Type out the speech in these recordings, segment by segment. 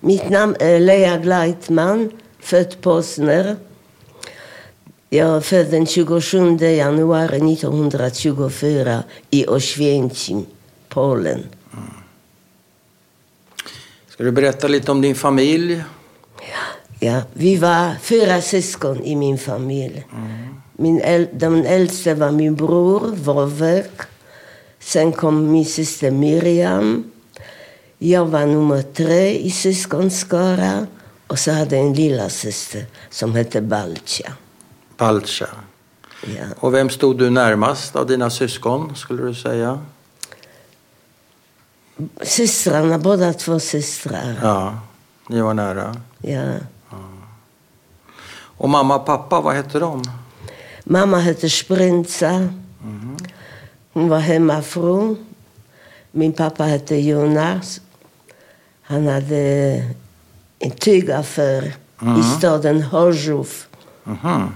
Mitt namn är Lea Gleitman, född Posner. Jag är född den 27 januari 1924 i Oświęcim, Polen. Ska du berätta lite om din familj? Ja, vi var fyra syskon i min familj. Min äl den äldste var min bror, Vovek. Sen kom min syster Miriam. Jag var nummer tre i syskonskara. Och så hade jag en lilla syster som hette Balcha. Balcha. Ja. Och vem stod du närmast av dina syskon, skulle du säga? Systrarna, båda två systrar. Ja, ni var nära. Ja. Och mamma och pappa, vad hette de? Mamma hette Sprintsa. Hon var hemmafru. Min pappa hette Jonas. Han hade en tygaffär i staden Horzów Mhm.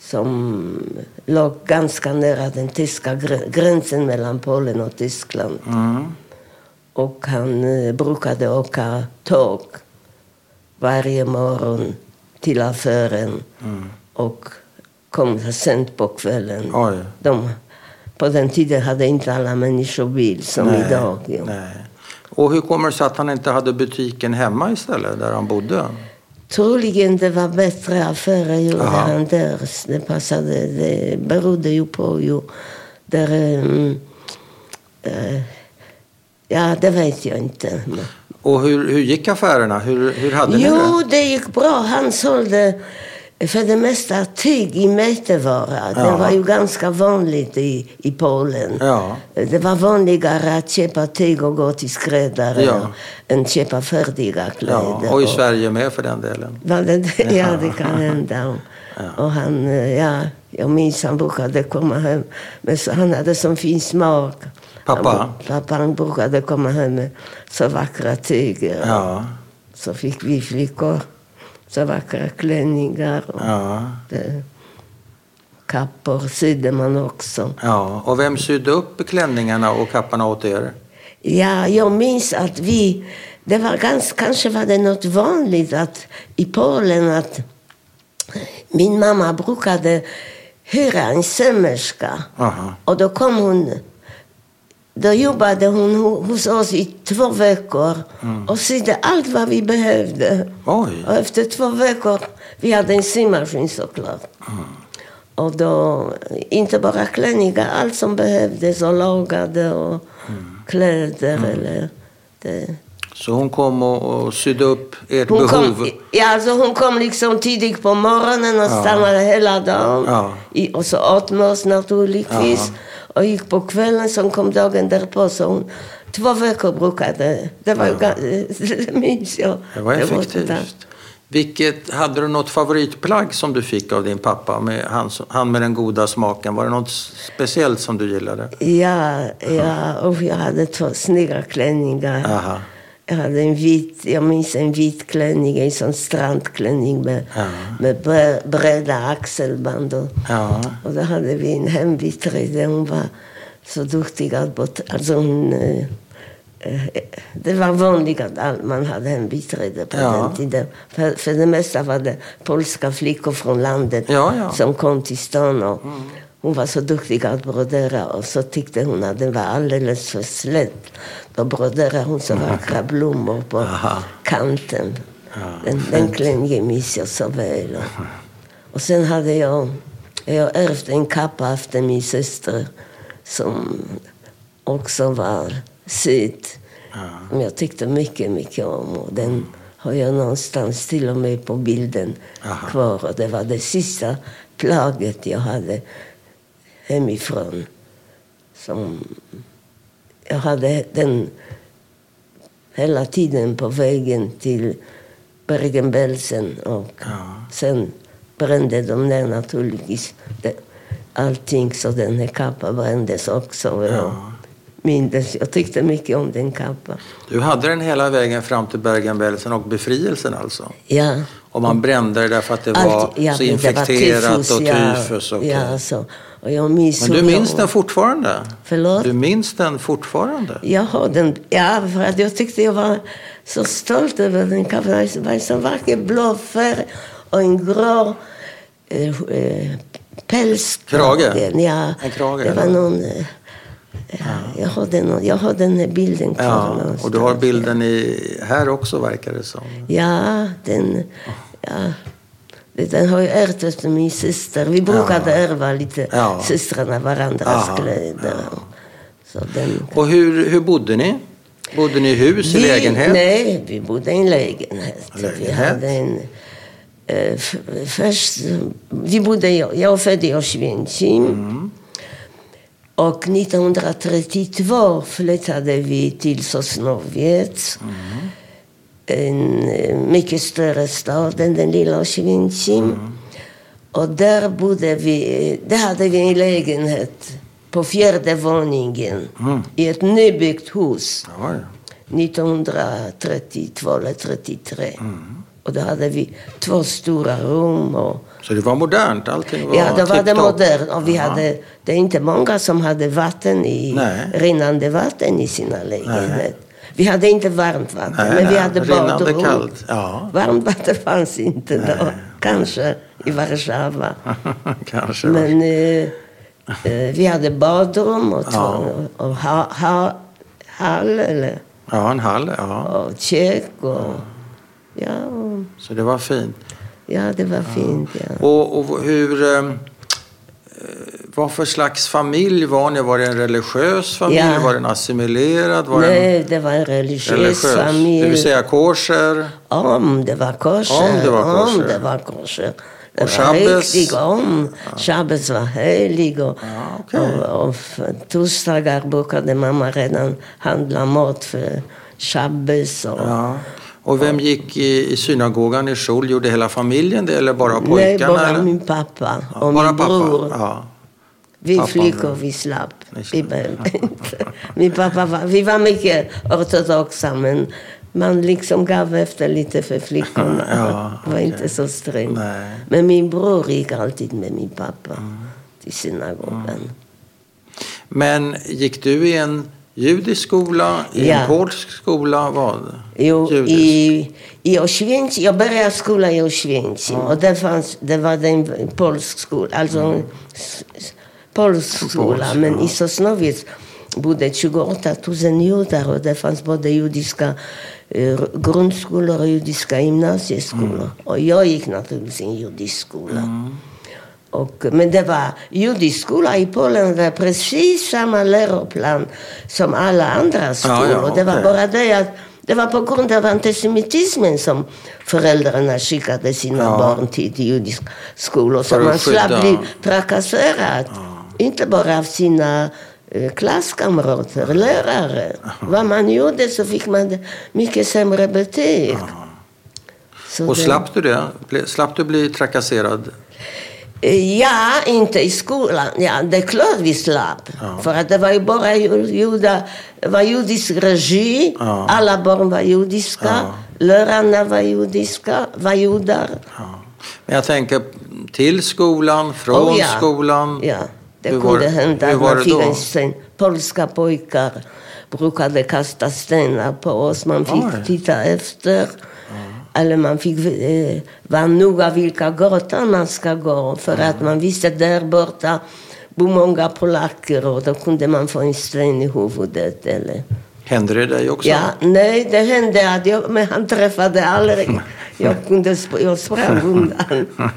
som låg ganska nära den tyska gr- gränsen mellan Polen och Tyskland. Mm. Och han eh, brukade åka tåg varje morgon till affären och kom sent på kvällen. Oj. De, på den tiden hade inte alla människor bil som Nej, idag. Ja. Nej. Och hur kommer det sig att han inte hade butiken hemma istället, där han bodde? Troligen det var bättre affärer gjorde Aha. han där. Det passade. Det berodde ju på ju där... ehm, eh, ja, det vet jag inte. Och hur, hur gick affärerna? Hur, hur hade ni Jo, det? det gick bra. Han sålde för det mesta tyg i metervara. Det Ja. var ju ganska vanligt i, i Polen. Ja. Det var vanligare att köpa tyg och gå till skräddare Ja. än köpa färdiga kläder. Ja, och i Sverige med för den delen. Var det? Ja, det kan hända. Och, och han, eh, ja, jag minns han brukade komma hem. Men så, han hade sån fin smak. Pappa? Han, pappa han brukade komma hem med så vackra tyger. Ja. Så fick vi flickor så vackra klänningar och Ja. det, kappor sydde man också. ja. Och vem sydde upp klänningarna och kapparna åt er? Ja, jag minns att vi... Det var ganska, kanske var det något vanligt att, i Polen att min mamma brukade hyra en sömmerska. Aha. Och då kom hon... Då jobbade hon ho- hos oss i två veckor och sydde allt vad vi behövde. Oj. Och efter två veckor, vi hade en symaskin såklart. Och då, inte bara klänningar, allt som behövdes och lagade och kläder eller det. Så hon kom och, och sydde upp ert Hon behov? kom, ja, alltså hon kom liksom tidigt på morgonen och stannade hela dagen. Ja. I, och så åt med oss naturligtvis. Och gick på kvällen, som kom dagen därpå. Så hon, två veckor brukade det. var ju ga- det minns jag. Det var effektivt. Vilket, hade du något favoritplagg som du fick av din pappa? Med han, han med den goda smaken. Var det något speciellt som du gillade? Ja, ja, och jag hade två snygga klänningar. Aha. Jag hade en vit, jag minns en vit klänning, en sån strandklänning med, Ja. med bre, breda axelband. Och, Ja. och då hade vi en hembiträde. Hon var så duktig att alltså hon, eh, Det var vanligt att man hade hembiträde på Ja. den tiden. För, för det mesta var det polska flickor från landet som kom till stan. Och Hon var så duktig att brodera och så tyckte hon att den var alldeles för slätt. Då broderade hon så vackra blommor på Aha. kanten. den, den klänningen minns jag så väl. Och, sen hade jag, jag ärvde en kappa efter min syster som också var sydd. Som jag tyckte mycket, mycket om. Och den har jag någonstans till och med på bilden Aha. kvar. Och det var det sista plagget jag hade hemifrån. Som jag hade den hela tiden på vägen till Bergen-Belsen. Och Ja. sen brände de ner naturligtvis det, allting, så den här kappan brändes också. Ja. mindes, jag tyckte mycket om den kappan. Du hade den hela vägen fram till Bergen-Belsen och befrielsen alltså? Ja. Och man brände det därför att det var Allt- ja, så det var infekterat tyfus, och tyfus? Och, Ja, så. Och jag minns Men du minns jag, den fortfarande? Förlåt? Du minns den fortfarande? Jag har den, ja, för att jag tyckte jag var så stolt över den. Det var en sån vacker blå färg och en grå eh, eh, päls. Krage? Ja, En krage, det var någon... eh, Ja, jag, har den, jag har den här bilden kvar Ja, någonstans. och du har bilden i, här också verkar det som. Ja, den... Ja. Den har jag ärvt efter min syster. Vi brukade ärva lite Ja. systrarna varandras Aha, kläder. Så den, Och hur, hur bodde ni? Bodde ni i hus, i Vi- lägenhet? Nej, vi bodde i en lägenhet. Vi Lägenhet? hade en... eh, först, vi bodde, jag jag är född i Oświęcim. Mm. Och 1932 flyttade vi till Sosnowiec. Mm. En eh, mycket större stad än den lilla Oświęcim. Mm. Och där bodde vi, eh, där hade vi en lägenhet på fjärde våningen Mm. i ett nybyggt hus. Ja, ja. 1932 eller 33. Och då hade vi två stora rum. Och, Så det var modernt? Allting var ja, då var det modernt. Och vi hade, det är inte många som hade vatten i, Nej. rinnande vatten i sina lägenheter. Vi hade inte varmt vatten, Nej, men vi nej, hade badrum. kallt, ja. Varmt vatten fanns inte då. Kanske i Warszawa. Kanske. Men eh, eh, vi hade badrum och, Ja. och ha, ha, hall eller, Ja, en hall. Ja. och kök. Och, ja, och, Så det var fint. ja, det var fint. Ja. Och, och hur... Eh, vad för slags familj var ni? Var det en religiös familj? Ja. Var den assimilerad? Var Nej, det var en religiös, familj. Det vill säga kosher? Om det var kosher. Om det var Om kosher. det var kosher. Det Och shabbes? om. Shabbes var helig. Och, Ja, okej. och, och torsdagar brukade mamma redan handla mat för shabbes. Och, Ja. Och vem gick i, i synagogan i Schul? Gjorde hela familjen det eller bara pojkarna? Nej, bara eller? min pappa Ja, och bara min pappa? bror. Ja. Vi Pappa flickor, vi slapp. Vi behövde inte. Min pappa var, vi var mycket ortodoxa, men man liksom gav efter lite för flickorna. Ja, var okej. inte så sträng. Mm. Men min bror gick alltid med min pappa till synagogan. Men gick du i en judisk skola? I Ja. en polsk skola? Vad? Jo, Judisk. i, i Oświęcim, jag började skola i Oświęcim och det, fanns, det var en polsk skola, alltså en s- s- polsk skola. Polsk, men ja. i Sosnowiec bodde 28 000 judar och det fanns både judiska grundskolor och judiska gymnasieskolor. Och jag gick naturligtvis i en judisk skola. Och, men det var judisk skola i Polen, det var precis samma läroplan som alla andra skolor. ja, Det var bara det att det var på grund av antisemitismen som föräldrarna skickade sina Ja. barn till, judiska skolor. Så man slapp bli trakasserad. Inte bara av sina eh, klasskamrater, lärare. Vad man gjorde så fick man mycket sämre betyg. Och det- slapp du det? Slapp du bli trakasserad? Eh, Ja, inte i skolan. Ja, det är klart vi slapp. För att det var ju bara ju- juda, var judisk regi. Ja. Alla barn var judiska. Ja. Lärarna var judiska, var judar. Ja. Men jag tänker till skolan, från Oh, ja. skolan. Det Hur var kunde det- hända att var man fick en sten. Polska pojkar brukade kasta stenar på oss. Man fick Oj. titta efter. Eller man fick eh, vara noga vilka gator man ska gå. För att man visste där borta bor många polacker och då kunde man få en sten i huvudet. Eller. Hände det dig också? Ja, nej, det hände att jag, men han träffade aldrig. Jag, kunde, jag sprang undan.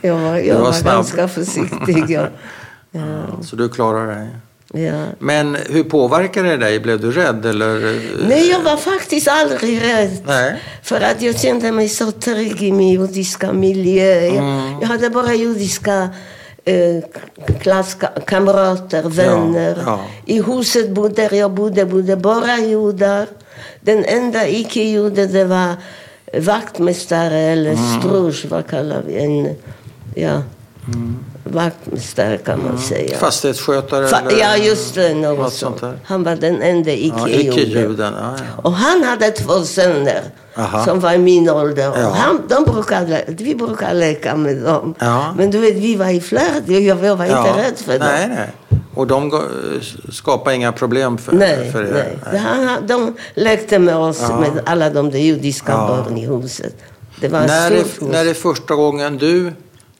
Jag var, jag var var, ganska försiktig. Jag, ja, Så du klarar dig? ja. Men hur påverkade det dig? Blev du rädd eller? Nej, jag var faktiskt aldrig rädd. Nej. För att jag kände mig så trygg i min judiska miljö. Jag, Mm. jag hade bara judiska eh, klasskamrater, vänner. ja. I huset bo- där jag bodde bodde bara judar. Den enda icke-jude det var vaktmästare eller Mm. strusch, vad kallar vi en... Ja, vaktmästare kan man säga. Fastighetsskötare? Fa- ja, just det. Något sånt. sånt? Han var den enda icke-juden. Ja, ja. och han hade två söner Aha. som var i min ålder. Ja. han, de brukade, vi brukade leka med dem. Men du vet, vi var i flört. Jag, jag var inte rädd för dem. Nej, nej. Och de skapade inga problem för, Nej, för er? nej. Det- Han, de lekte med oss, med alla de judiska Ja. barn i huset. Det var När är, när är första gången du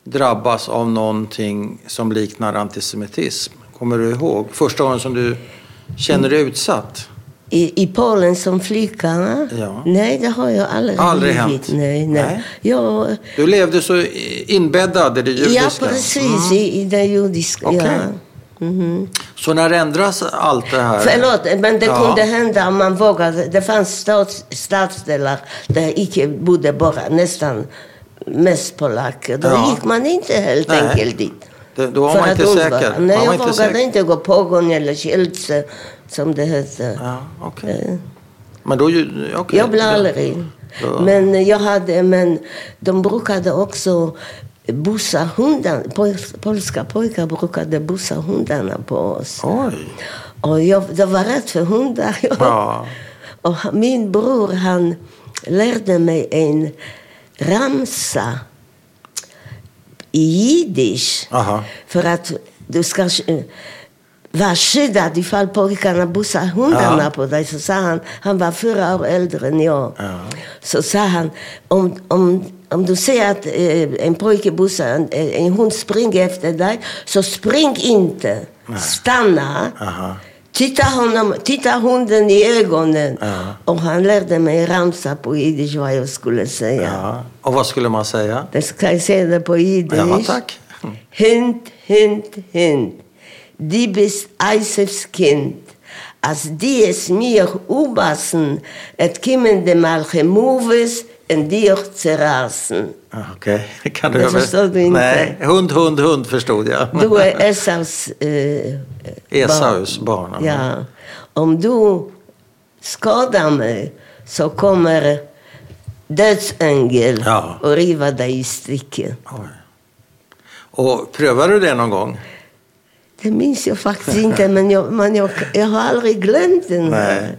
drabbas av någonting som liknar antisemitism? Kommer du ihåg? Första gången som du känner dig utsatt? I, I Polen som flicka? Ja. Nej, det har jag aldrig Aldrig blivit. hänt? Nej, nej. Nej. Jag, Du levde så inbäddad i det judiska? ja, precis. I, I det judiska. Okej. Ja. Mhm. Så när ändras allt det här? Förlåt, men det Ja. kunde hända om man vågade. Det fanns stats, stadsdelar där icke bodde bara nästan mest polacker. Då Ja. gick man inte helt Nej. enkelt dit. Det- då var För man inte säker. Nej, Man jag inte vågade säker. inte gå Pogoń eller Kielce som det hette. Ja, okej. Men då... okej. Jag blev aldrig. Ja. Men jag hade, men de brukade också bussa hundarna. Pol- Polska pojkar brukade bussa hundarna på oss. Oj. Och jag, jag var rädd för hundar. Ja. Och min bror han lärde mig en ramsa i jiddisch. För att du ska eh, vara skyddad ifall pojkarna bussar hundarna Ja. på dig. Så sa han, han var fyra år äldre än jag. Ja. Så sa han, om, om, om du ser att eh, en pojke bussar, en, en hund springer efter dig, så spring inte. Stanna. Aha. Titta, honom, titta hunden i ögonen. Ja. Och han lärde mig ramsa på jiddisch vad jag skulle säga. Ja. Och vad skulle man säga? Det ska jag säga det på jiddisch. Ja, tack. Hund, hund, hund. Die bist Eisefs Kind. Als die es mir ubassen, et kimmen de malche moves en dir zerrasen. Ja, Okej, kan du Det förstod du inte. Nej, hund, hund, hund förstod jag. Du är Esaus eh, Esaus barn. Ja. Om du skadar mig så kommer dödsängel Ja. och riva dig i stycken. Och prövade du det någon gång? Det minns jag faktiskt inte, men jag, men jag, jag har aldrig glömt den. Nej.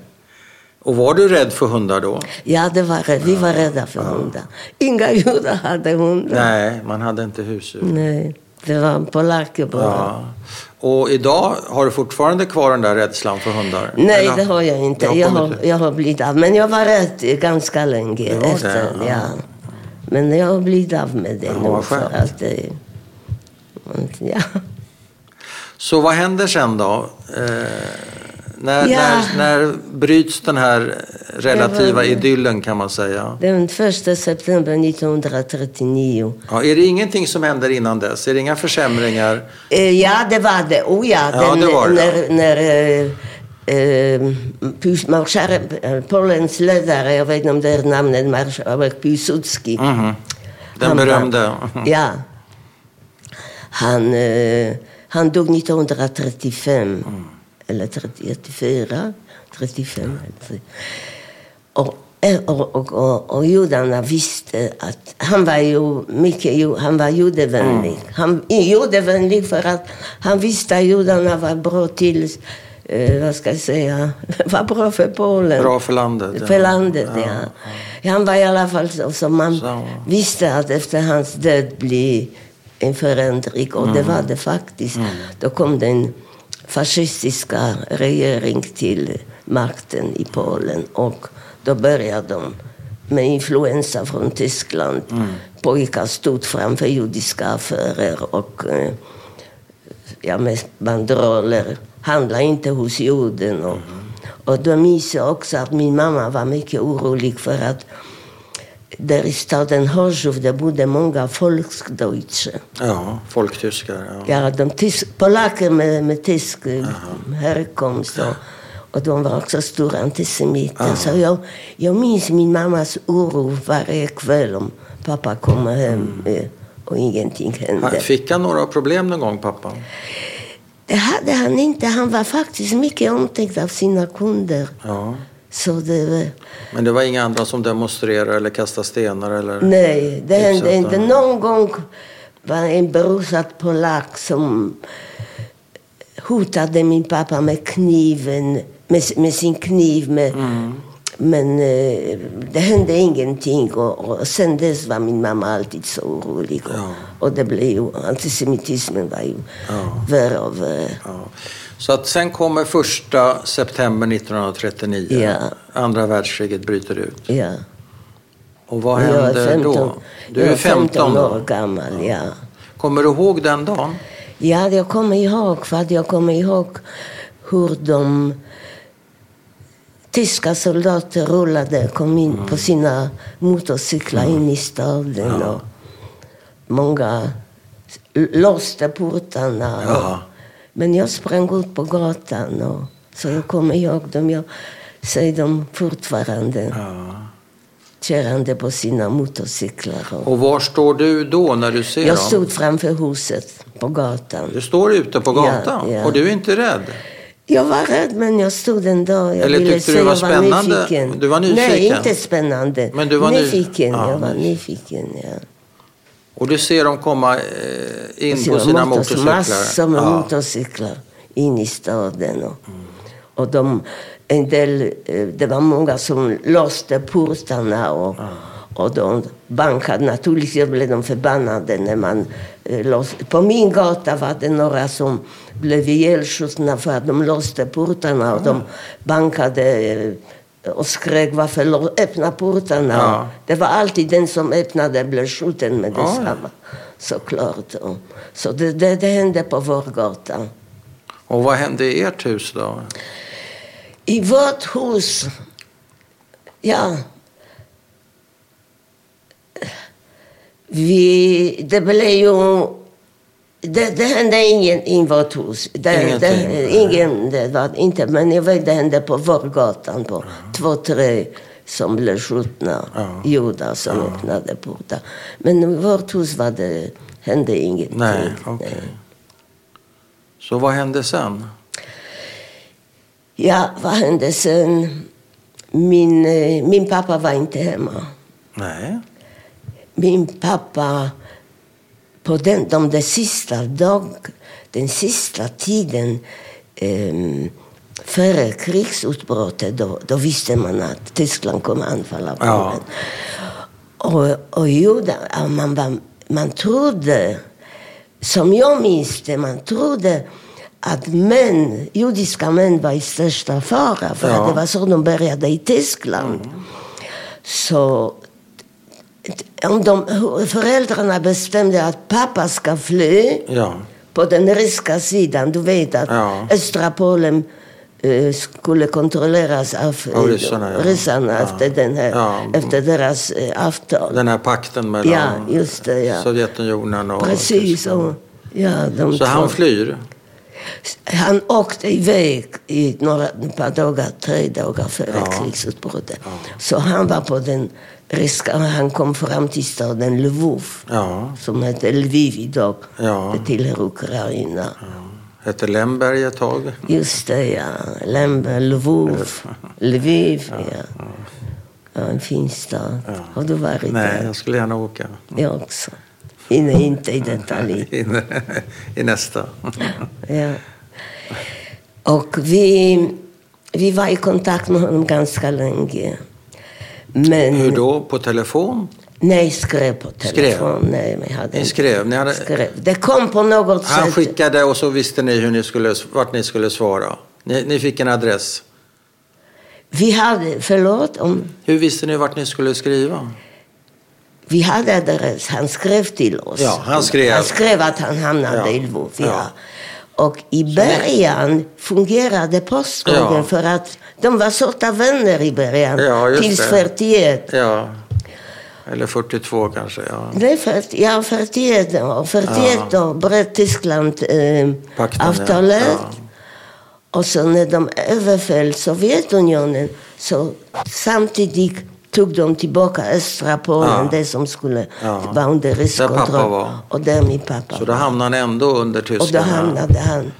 Och var du rädd för hundar då? Ja, det var, rädd. vi var rädda för hundar. Inga judar hade hundar. Nej, man hade inte husdjur. Nej, det var polacker bara. Ja. Och idag, har du fortfarande kvar den där rädslan för hundar? Nej, Eller- det har jag inte. Har jag, har, jag har blivit av. Men jag var rädd ganska länge Det var det, efter. ja. Ja. Men jag har blivit av med det Ja, nu. För att ja. Så vad händer sen då? Eh, när, Ja. när, när bryts den här relativa Det var- idyllen kan man säga? Den 1 september 1939. Ja, är det ingenting som händer innan dess? Är det inga försämringar? Eh, Ja, det var det. Oh ja, Ja, den, det var det. när, när eh, eh, marschare, Polens ledare, jag vet inte om det är namnet, marschare Piłsudski. Mhm. Den Han var- berömde. Ja. Han, han dog 1935. Eller 34. 35. eller så. Och, eh, och, och, och, och judarna visste att han var ju mycket han var judevänlig. Han är judevänlig för att han visste att judarna var bra till, eh, vad ska jag säga, var bra för Polen. Bra för landet. ja. För landet, ja. Han var i alla fall så, så man Så. visste att efter hans död blir en förändring. Och det var det faktiskt. Då kom den fascistiska regering till makten i Polen. Och då började de med influensa från Tyskland. Pojkar stod framför judiska affärer och eh, ja, med banderoller. Handla inte hos juden. Och, och då minns jag också att min mamma var mycket orolig för att där i staden Chorzów det bodde många folkdeutsche. Ja, folktyskar. Ja. Ja, de tysk, polacker med, med tysk eh, härkomst. Och, och de var också stora antisemiter. Så jag, jag minns min mammas oro varje kväll om pappa kommer hem eh, och ingenting hände. Fick han några problem någon gång, pappa? Det hade han inte. Han var faktiskt mycket omtyckt av sina kunder. Ja. Så det, Men det var inga andra som demonstrerade eller kastade stenar? Eller... nej, det hände Utsatta. inte. Någon gång var en berusad polack som hotade min pappa med kniven, med, med sin kniv. Med, Men eh, det hände ingenting och, och sen dess var min mamma alltid så orolig. Och, Ja. och det blev ju, antisemitismen var ju Ja. värre och värre. Ja. Så att sen kommer första september 1939. Ja. Andra världskriget bryter ut. Ja. Och vad 15, då? Du jag är 15 år då. gammal, ja. Kommer du ihåg den dagen? Ja, jag kommer ihåg, för att jag kommer ihåg hur de tyska soldater rullade, kom in på sina motorcyklar in i staden. Och många låste portarna. Ja. Men jag sprang ut på gatan, och, så jag kommer ihåg dem. Jag ser dem fortfarande Ja. körande på sina motorcyklar. Och, Och var står du då när du ser jag dem? stod framför huset på gatan. Du står ute på gatan Ja, ja. och du är inte rädd? Jag var rädd, men jag stod ändå. Jag Eller ville tyckte du var jag spännande? nyfiken. Du var nyfiken? Nej, inte spännande. Men du var ny- nyfiken. Ja, jag var nyfiken, ja. Och du ser dem komma eh, in På sina motorcyklar? Massor med Ja. motorcyklar in i staden. Och, och de, en del, eh, det var många som låste portarna och, och de bankade. Naturligtvis blev de förbannade när man eh, låste. På min gata var det några som blev ihjälskjutna för att de låste portarna och de bankade och skrek varför lå- öppna portarna. Ja. Det var alltid den som öppnade blev skjuten med Ja, ja. detsamma. Såklart. Så det, det, det hände på vår gata. Och vad hände i ert hus då? I vårt hus, ja. Vi, det blev ju... Det, det hände ingen i vårt hus. Det, det, ingen, det var inte, men jag vet det hände på vår gatan på två, tre som blev skjutna Ja. judar som öppnade portar. Men i vårt hus var det, hände ingenting. Nej, okej. Så vad hände sen? Ja, vad hände sen? Min, eh, min pappa var inte hemma. Nej. Min pappa, på den, de där sista dag, den sista tiden um, före krigsutbrottet, då, då visste man att Tyskland kommer anfalla Ja. Polen. Och, och judar, ja, man, var, man trodde, som jag minns det, man trodde att män, judiska män var i största fara, för Ja. att det var så de började i Tyskland. Så om de, föräldrarna bestämde att pappa ska fly Ja. på den ryska sidan, du vet att Ja. östra Polen eh, skulle kontrolleras av eh, ryssarna, ja. ryssarna efter, den här, efter deras eh, avtal. Den här pakten mellan Ja, just det. Sovjetunionen och Precis. Och, ja, Så han två. flyr? han åkte iväg i några par dagar, tre dagar före krigsutbrottet. Så han var på den ryska, han kom fram till staden Lvov Ja. som heter Lviv idag. Ja. Det tillhör Ukraina. Hette Lemberg ett tag? Just det, ja. Lember, Lvov, Lviv. Ja. Ja, en fin stad. Har du varit Nej, där? jag skulle gärna åka. Jag också. Inne inte i detalj. I, i nästa. Ja. Och vi, vi var i kontakt med honom ganska länge. Men Hur då? På telefon? nej, skrev på telefon. Nej, men jag hade Ni skrev? Ni hade, skrev. Det kom på något han sätt. skickade och så visste ni hur ni skulle, vart ni skulle svara? Ni, ni fick en adress. Vi hade, förlåt, om, Hur visste ni vart ni skulle skriva? vi hade adress. Han skrev till oss. Ja, han skrev. Han skrev att han hamnade Ja. i Lvov. Ja. Ja. Och i början fungerade postgången för att de var sorta vänner i början. Ja, tills det. 41. Ja. Eller 42 kanske. Ja. Nej, 40, ja, 41 då. 41 då bröt Tyskland eh, Pakten, ja. avtalet. Ja. Och så när de överföll Sovjetunionen så samtidigt tog de tillbaka östra Polen, Ja. det som skulle Ja. vara under rysk kontroll. Och där min pappa Så då hamnade han ändå under Och då tyskarna. hamnade han.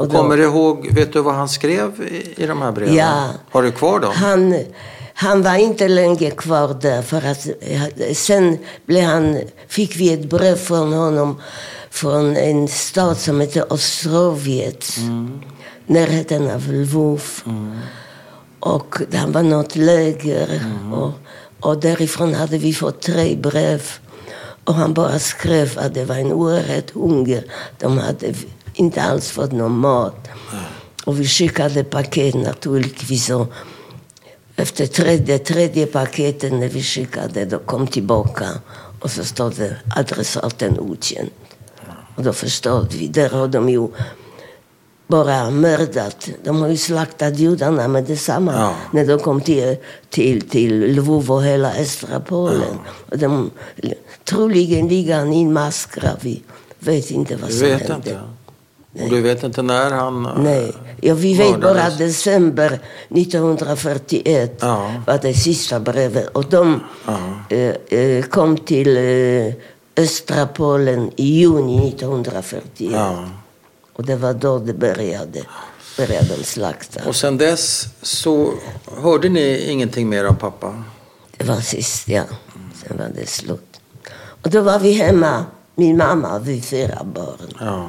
Och då- Kommer du ihåg, vet du vad han skrev i, i de här breven? Ja. Har du kvar dem? Han, han var inte länge kvar där för att eh, sen blev han, fick vi ett brev från honom från en stad som heter Ostrovets, närheten av Lvov. Och det var något läger. Och, och därifrån hade vi fått tre brev. Och han bara skrev att det var en oerhörd hunger. De hade inte alls fått någon mat. Och vi skickade paket naturligtvis. Efter tredje, tredje paketet när vi skickade, då kom tillbaka. Och så stod det adressaten okänd. Och då förstod vi, där har de ju bara mördat. De har ju slaktat judarna med detsamma Ja. när de kom till, till, till Lvov och hela östra Polen. Och de, troligen ligger han i en massgrav. Vi vet inte vad som hände. inte? Och du vet inte när han... eh, Nej, ja, vi vet bara mördades? december 1941 Ja. var det sista brevet. Och de Ja. eh, eh, kom till eh, östra Polen i juni 1941. Ja. Och det var då det började, började de slakta. Och sen dess så hörde ni ingenting mer av pappa? Det var sist, ja. Sen var det slut. Och då var vi hemma, min mamma, vi fyra barn.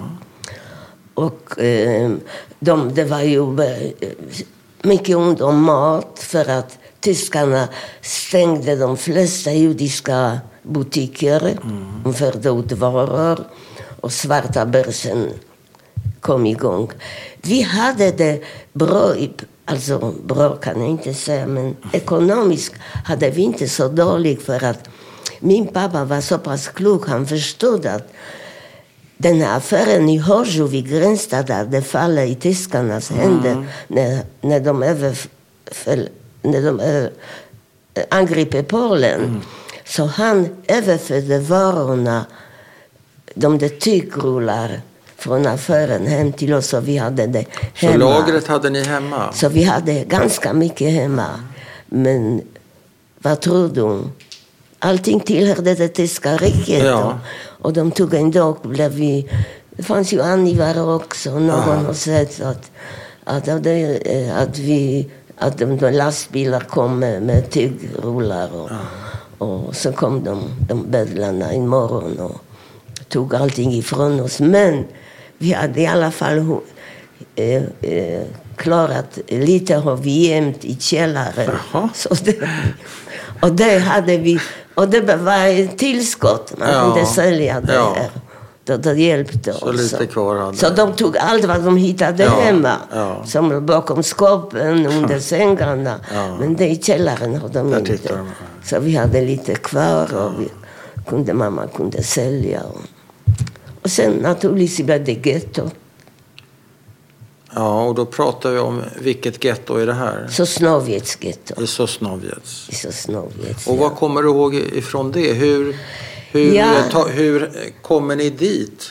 Och eh, de, det var ju eh, mycket ont om mat för att tyskarna stängde de flesta judiska butiker. De förde ut varor och svarta börsen kom igång. Vi hade det bra, alltså bra kan jag inte säga, men ekonomiskt hade vi inte så dåligt för att min pappa var så pass klok, han förstod att den här affären i Horjo vid Grenstad, där det faller i tyskarnas händer när, när de, överföll, när de ö, angriper Polen. Så han överförde varorna, de där tygrullar från affären hem till oss och vi hade det Så hemma. lagret hade ni hemma? Så vi hade ganska mycket hemma. Men vad tror du? Allting tillhörde det tyska riket. Ja. Och de tog en dag, blev vi... Det fanns ju angivare också. Någon har sett att, att, eh, att, vi, att de, de lastbilar kom med, med tygrullar. Och, och så kom de, de bödlarna en morgon och tog allting ifrån oss. Men vi hade i alla fall eh, eh, klarat lite har vi gömt i källaren. Jaha. Så det, och det hade vi, och det var ett tillskott. Man Ja. kunde sälja det Ja. Det, det hjälpte Så oss. lite kvar hade Så de tog allt vad de hittade Ja, hemma. ja. Som bakom skåpen, under sängarna. Ja. Men det i källaren har de Där inte. de. Så vi hade lite kvar och vi kunde, mamma kunde sälja. Och, sen naturligtvis blev det getto. Ja, och då pratar vi om vilket getto är det här? Sosnowiec getto. I Sosnowiec. I Sosnowiec. Och vad kommer du ihåg ifrån det? Hur, hur, Ja. ta, hur kommer ni dit?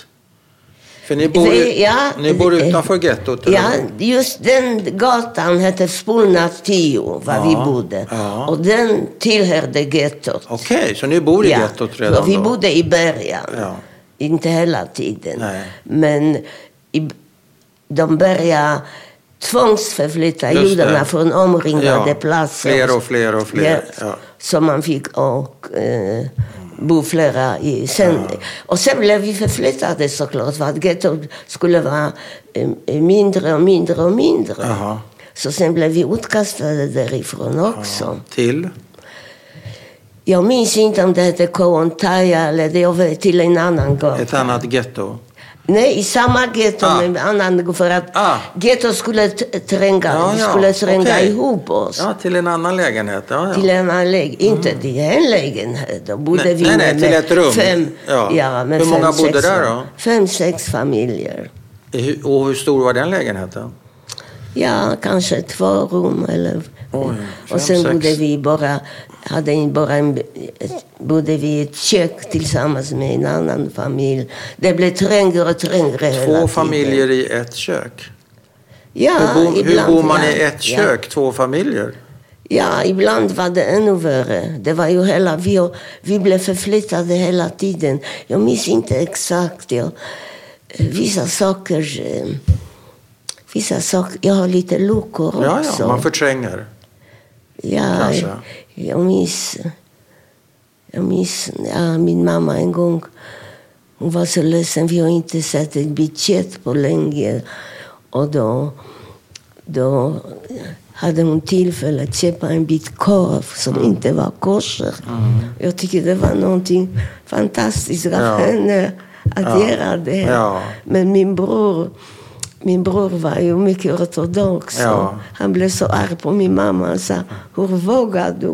För ni bor, Vi- ja, ni bor eh, utanför gettot? Ja, just den gatan hette Spolna 10, var Ja, vi bodde. ja. Och den tillhörde gettot. Okej, så ni bor i gettot redan så vi då? bodde i början. Ja. Inte hela tiden. Nej. Men i, de började tvångsförflytta Just det. judarna från omringade Ja, platser. fler och fler och fler, Ja, ja. Så man fick och, eh, bo flera i. Sen, Och sen blev vi förflyttade såklart för att gettot skulle vara eh, mindre och mindre och mindre. Jaha. Så sen blev vi utkastade därifrån också. Till? Jag minns inte om det hette Koontaja eller det, jag vet, till en annan gata. Ett annat getto? Nej, i samma getto, Ah. men annan för att Ah. gettot skulle tränga, Ja, ja, skulle tränga okej. ihop oss. Ja, till en annan lägenhet. Ja, ja. Till en annan lägenhet. Inte till en lägenhet. Då bodde Nej, vi nej, med, nej, till med ett rum. Fem, Ja. ja. med Hur många fem, bodde sex, där då? Fem, sex familjer. Och hur stor var den lägenheten? Ja, kanske två rum eller... Oj, fem, och sen sex. bodde vi bara, hade bara en, bodde vi i ett kök tillsammans med en annan familj. Det blev trängre och trängre hela Två tiden. familjer i ett kök? Ja, hur, bo, hur ibland, bor man ja. i ett Ja. kök, två familjer? Ja, ibland var det ännu värre. Det var ju hela, vi, vi blev förflyttade hela tiden. Jag minns inte exakt. Jag, vissa saker... eh, Vissa saker... Jag har lite luckor Ja, också. ja, man förtränger. ja, kanske. Jag minns... Jag minns ja, min mamma en gång. Hon var så ledsen. Vi har inte sett ett bit kött på länge. Och då då hade hon tillfälle att köpa en bit korv som Mm. inte var kosher. Jag tycker det var någonting fantastiskt av Ja. henne att Ja. göra det. Ja. Men min bror, min bror var ju mycket ortodox. Ja. Han blev så arg på min mamma. Han sa, hur vågar du?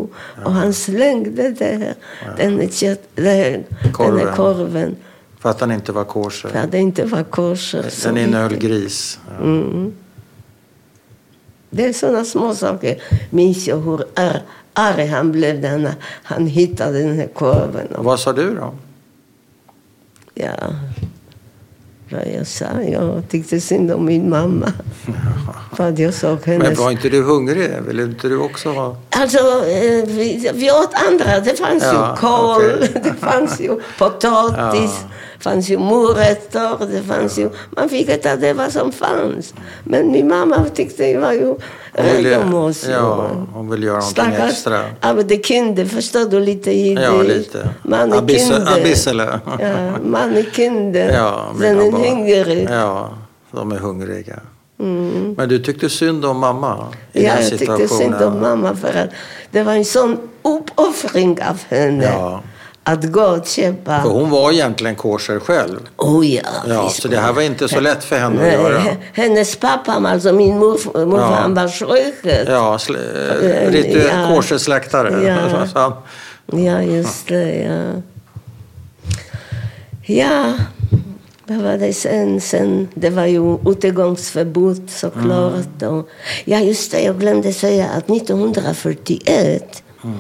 Och han slängde det här, den, här kött, det här, den Korven. här korven. För att han inte var För kosher. att det inte var kosher. Den innehöll mycket. gris. Ja. Mm. Det är sådana små saker. Minns jag hur ar, arg han blev när han hittade den här korven. Och, Vad sa du då? ja, vad jag sa? Jag tyckte synd om min mamma. För att jag såg Men hennes... var inte du hungrig? Ville inte du också ha... Alltså, eh, vi, vi åt andra. Det fanns Ja, ju kål, okej. det fanns ju potatis, Ja. Fanns ju morötter, det fanns ju... Man fick äta det vad som fanns. Men min mamma tyckte det var ju oss. ja, hon ville göra någonting Stackars extra. Abbe Kinde, förstår du lite jiddisch? Ja, lite. Man är Abisse- Kinde. Abissele. Ja, man är Kinde. Ja, Sen mina en barn. hungrig. Ja, de är hungriga. Mm. Men du tyckte synd om mamma i Ja, den jag tyckte situationen? synd om mamma för att det var en sån uppoffring av henne. Ja. Att gå och köpa. För hon var egentligen kosher själv. Oh ja, Ja, så det här var inte så lätt för henne att göra. Hennes pappa, alltså min morfar, morfar Ja. han var sjösköt. Ja, Eh, ritu- ja. kosherslaktare. Ja. Ja, just det. Ja, ja vad var det sen? sen? Det var ju utegångsförbud såklart. Mm. Och, ja, just det. Jag glömde säga att 1941 eh,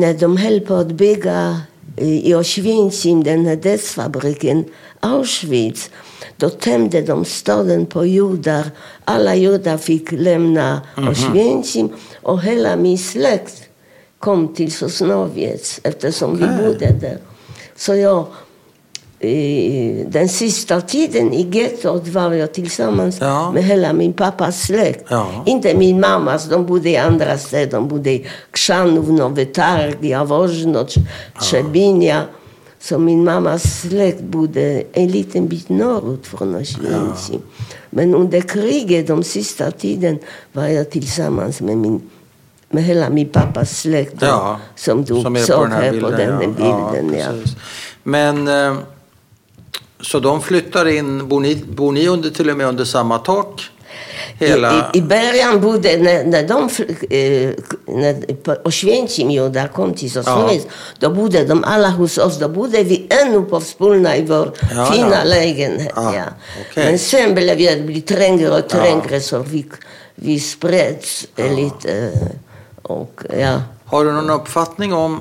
när de höll på att bygga i Oświęcim, den här dödsfabriken Auschwitz, då tömde de staden på judar. Alla judar fick lämna Oświęcim och hela min släkt kom till Sosnowiec eftersom vi bodde där. Så jag, den sista tiden i gettot var jag tillsammans Ja. med hela min pappas släkt. Ja. Inte min mammas, de bodde i andra städer. De bodde i Krzanów, Nowy Targ, Jaworzno, Trzebinia. Så min mammas släkt bodde en liten bit norrut från Oświęcim. Men under kriget, de sista tiden, var jag tillsammans med, min, med hela min pappas släkt. Ja, som du som såg på den här bilden. på den ja. bilden. Ja. Men, eh, så de flyttar in, bor ni, bor ni under, till och med under samma tak? Hela... I, I början bodde, när, när de eh, när Oświęcim judar kom till Sosnowiec, då bodde de alla hos oss. Då bodde vi ännu på Wspólna i vår Ja, fina ja. lägenhet. Ja, Ja. okej. Men sen blev det bli trängre och trängre så vi, vi spreds eh, lite. eh, Och, ja. Har du någon uppfattning om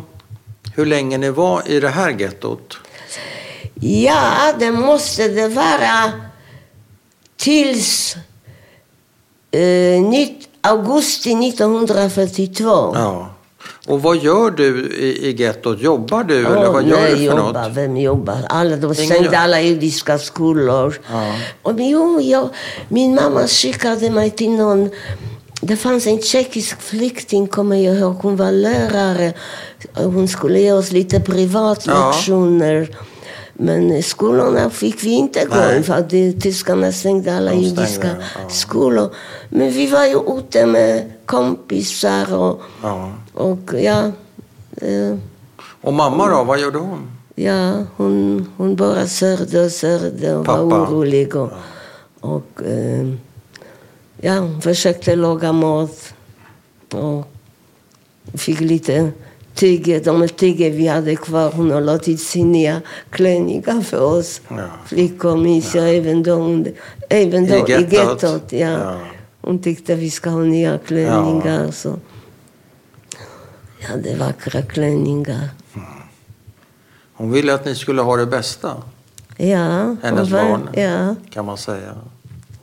hur länge ni var i det här gettot? Ja, det måste det vara tills eh, augusti 1942. Ja. Och vad gör du i, i gettot? Jobbar du eller Åh, vad gör nej, du för jobbar, något? Vem jobbar? Alla, de stängde gör. alla judiska skolor. Ja. Och, jo, jag, min mamma skickade mig till någon... Det fanns en tjeckisk flykting, kommer jag ihåg. Hon var lärare. Hon skulle ge oss lite privatlektioner. Men skolorna fick vi inte gå in för att tyskarna stängde alla De stängde, judiska ja. skolor. Men vi var ju ute med kompisar och, Ja. och ja... Eh, Och mamma då, vad gjorde hon? Ja, hon, hon bara sörjde och sörjde och Pappa. var orolig. Och, och eh, ja, försökte laga mat. Och fick lite tyger, de tyger vi hade kvar. Hon har låtit sin nya klänningar för oss Ja. flickor, minns jag. Även då, hon- även då I i gettot. gettot. Ja. Ja. Hon tyckte vi ska ha nya klänningar. Så. Ja, det är vackra klänningar. Hon ville att ni skulle ha det bästa, Ja, hennes var- barn, Ja, kan man säga.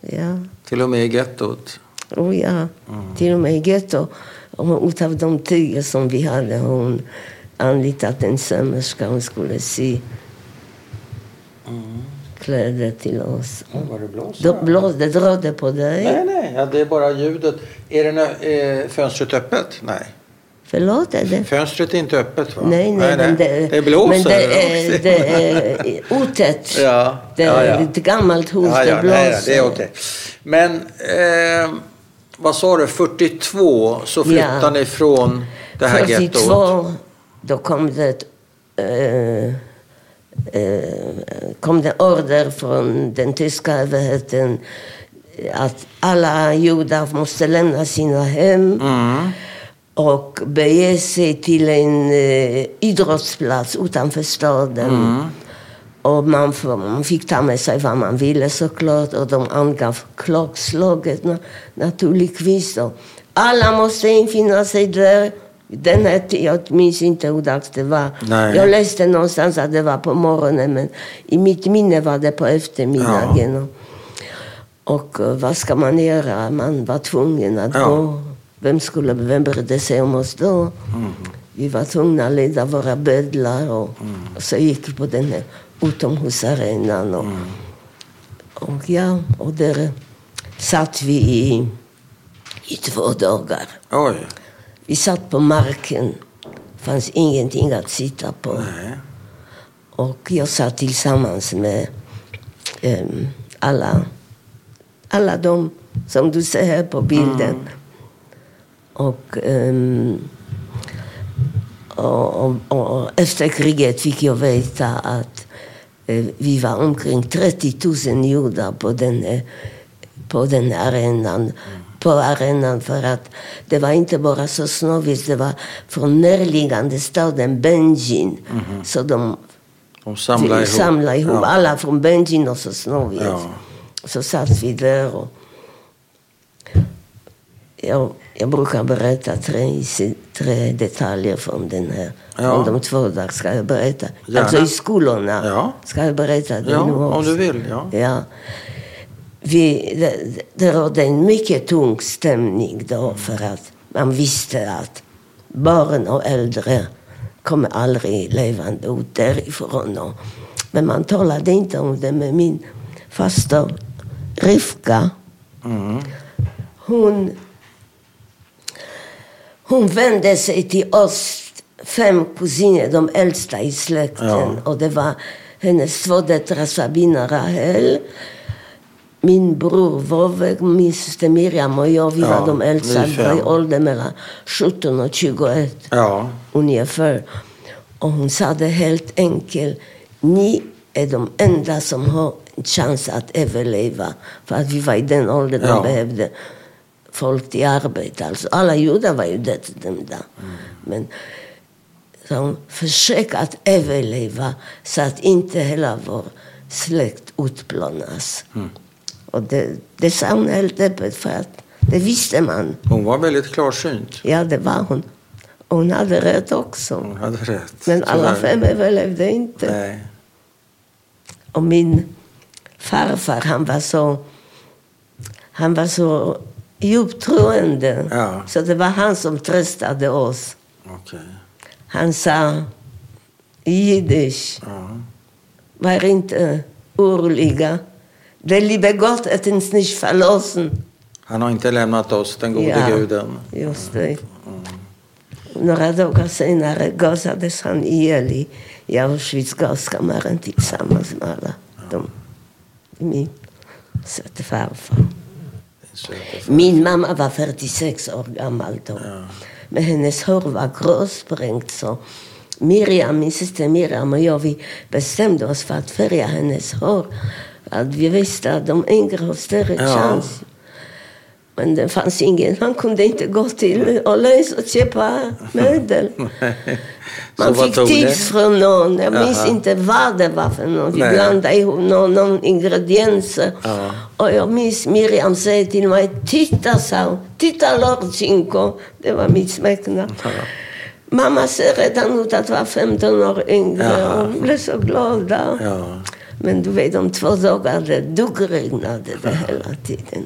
ja. Till och med i gettot. Oh, ja. Till och med i getto. Och Utav de tyger som vi hade har hon anlitat en sömmerska. Hon skulle sy kläder till oss. Vad det blåser. Då blås, det på dig. Nej, nej, ja, det är bara ljudet. Är det nö- är fönstret öppet? Nej. Förlåt, är det? Fönstret är inte öppet va? Nej, nej, men det, det blåser. Men det är, det är otätt. Ja, Det ja, är ja. ett gammalt hus, ja, ja, det blåser. nej, det är okej. Men eh, vad sa du, 42 så flyttade Ja. ni från det här gettot? 42, då kom det, eh, eh, kom det order från den tyska överheten att alla judar måste lämna sina hem Mm. och bege sig till en eh, idrottsplats utanför staden. Mm. Och man, man fick ta med sig vad man ville såklart och de angav klockslaget na, naturligtvis. Och alla måste infinna sig där. Den hette, jag minns inte hur dags det var. Nej. Jag läste någonstans att det var på morgonen men i mitt minne var det på eftermiddagen. Och, och eh, vad ska man göra? Man var tvungen att Ja. gå. Vem skulle vem brydde sig om oss då? Vi var tvungna att leda våra bödlar och, och så gick vi på den här utomhusarenan. Och, och ja, och där satt vi i, i två dagar. Oj. Vi satt på marken. Det fanns ingenting att sitta på. Nej. Och jag satt tillsammans med em, alla, alla de som du ser här på bilden. Och, em, och, och, och efter kriget fick jag veta att vi var omkring 30 000 judar på den, här- på den arenan. På arenan för att det var inte bara Sosnowiec, det var från närliggande staden Benjin. Så de De samlade ihop. samlade ihop Ja. alla från Benjin och Sosnowiec. Ja. Så satt vi där och jag, jag brukar berätta tre, tre detaljer från den här. Ja. Från de två dagarna ska jag berätta. Gärna. Alltså i skolorna. Ja. Ska jag berätta det Ja, nu om också? du vill. Ja. Ja. Vi, det, det rådde en mycket tung stämning då för att man visste att barn och äldre kommer aldrig levande ut därifrån. Och, men man talade inte om det med min faster Rivka. Mm. Hon, hon vände sig till oss fem kusiner, de äldsta i släkten. Ja. Och det var hennes två döttrar Sabina Rahel, min bror Vovek, min syster Miriam och jag. Vi Ja, var de äldsta. Vi var i åldern mellan 17 och 21 Ja. ungefär. Och hon sa det helt enkelt. Ni är de enda som har en chans att överleva. För att vi var i den åldern Ja. de behövde folk till arbete. Alltså, alla judar var ju dödsdömda. Men så hon försök att överleva så att inte hela vår släkt utplånas. Och det, det sa hon helt öppet för att det visste man. Hon var väldigt klarsynt. Ja, det var hon. Och hon hade rätt också. Hon hade rätt. Men alla Tyvärr. fem överlevde inte. Nej. Och min farfar, han var så, han var så djupt troende. Ja. Så det var han som tröstade oss. Okej. Han sa jiddisch, Ja. var inte oroliga. Det liebe Gott hat uns nicht verlassen. Han har inte lämnat oss, den gode Ja. guden. Just det. Några dagar senare gasades han ihjäl i, Auschwitz gaskammaren tillsammans med alla de, min farfar. Min mamma var 46 år gammal då. Men hennes hår var gråsprängt så Miriam, min syster Miriam och jag, vi bestämde oss för att färga hennes hår. Att vi visste att de yngre har större Ja. chans. Men det fanns ingen, man kunde inte gå till Åhléns och köpa möbel. Man fick tips från någon, jag minns Jaha. inte vad det var för någon. Vi Nej. blandade ihop någon, någon ingredienser. Ja. Och jag minns Miriam säger till mig, titta sa hon, titta Lord Cinco. Det var mitt smeknamn. Mamma ser redan ut att vara 15 år yngre hon blev så glad. Ja. Men du vet, om två dagar det duggregnade det hela tiden.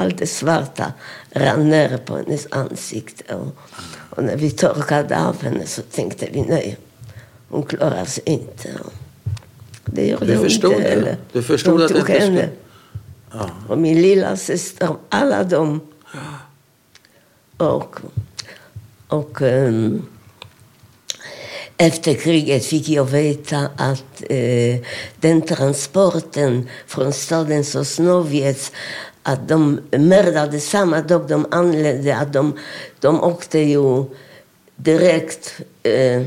Allt det svarta rann ner på hennes ansikte. Och, och när vi torkade av henne så tänkte vi, nej, hon klarar sig inte. Och det gjorde Du hon förstod inte det? heller. Du förstod De att det tog inte skulle- henne. Ja. Och min lilla syster, alla de. Och Och ehm, efter kriget fick jag veta att eh, den transporten från staden Sosnowiec att de mördade samma dag de anlände, att de, de åkte ju direkt, eh,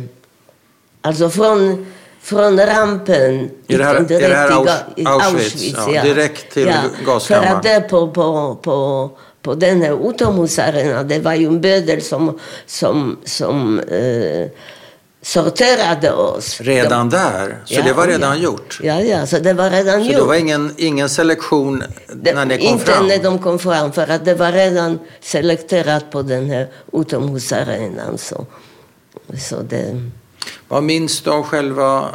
alltså från, från rampen Är det här, är direkt det här Aus, ga- Auschwitz? ja. Direkt till ja, För gaskammaren? att där på, på, på, på den här utomhusarenan, det var ju en bödel som, som, som eh, sorterade oss. Redan där? Så Ja, det var ja. redan gjort? Ja, ja, så det var redan Så gjort. det var ingen, ingen selektion Det- när ni kom inte fram? när de kom fram, för att det var redan selekterat på den här utomhusarenan. Så, så det, Vad minns du av själva eh,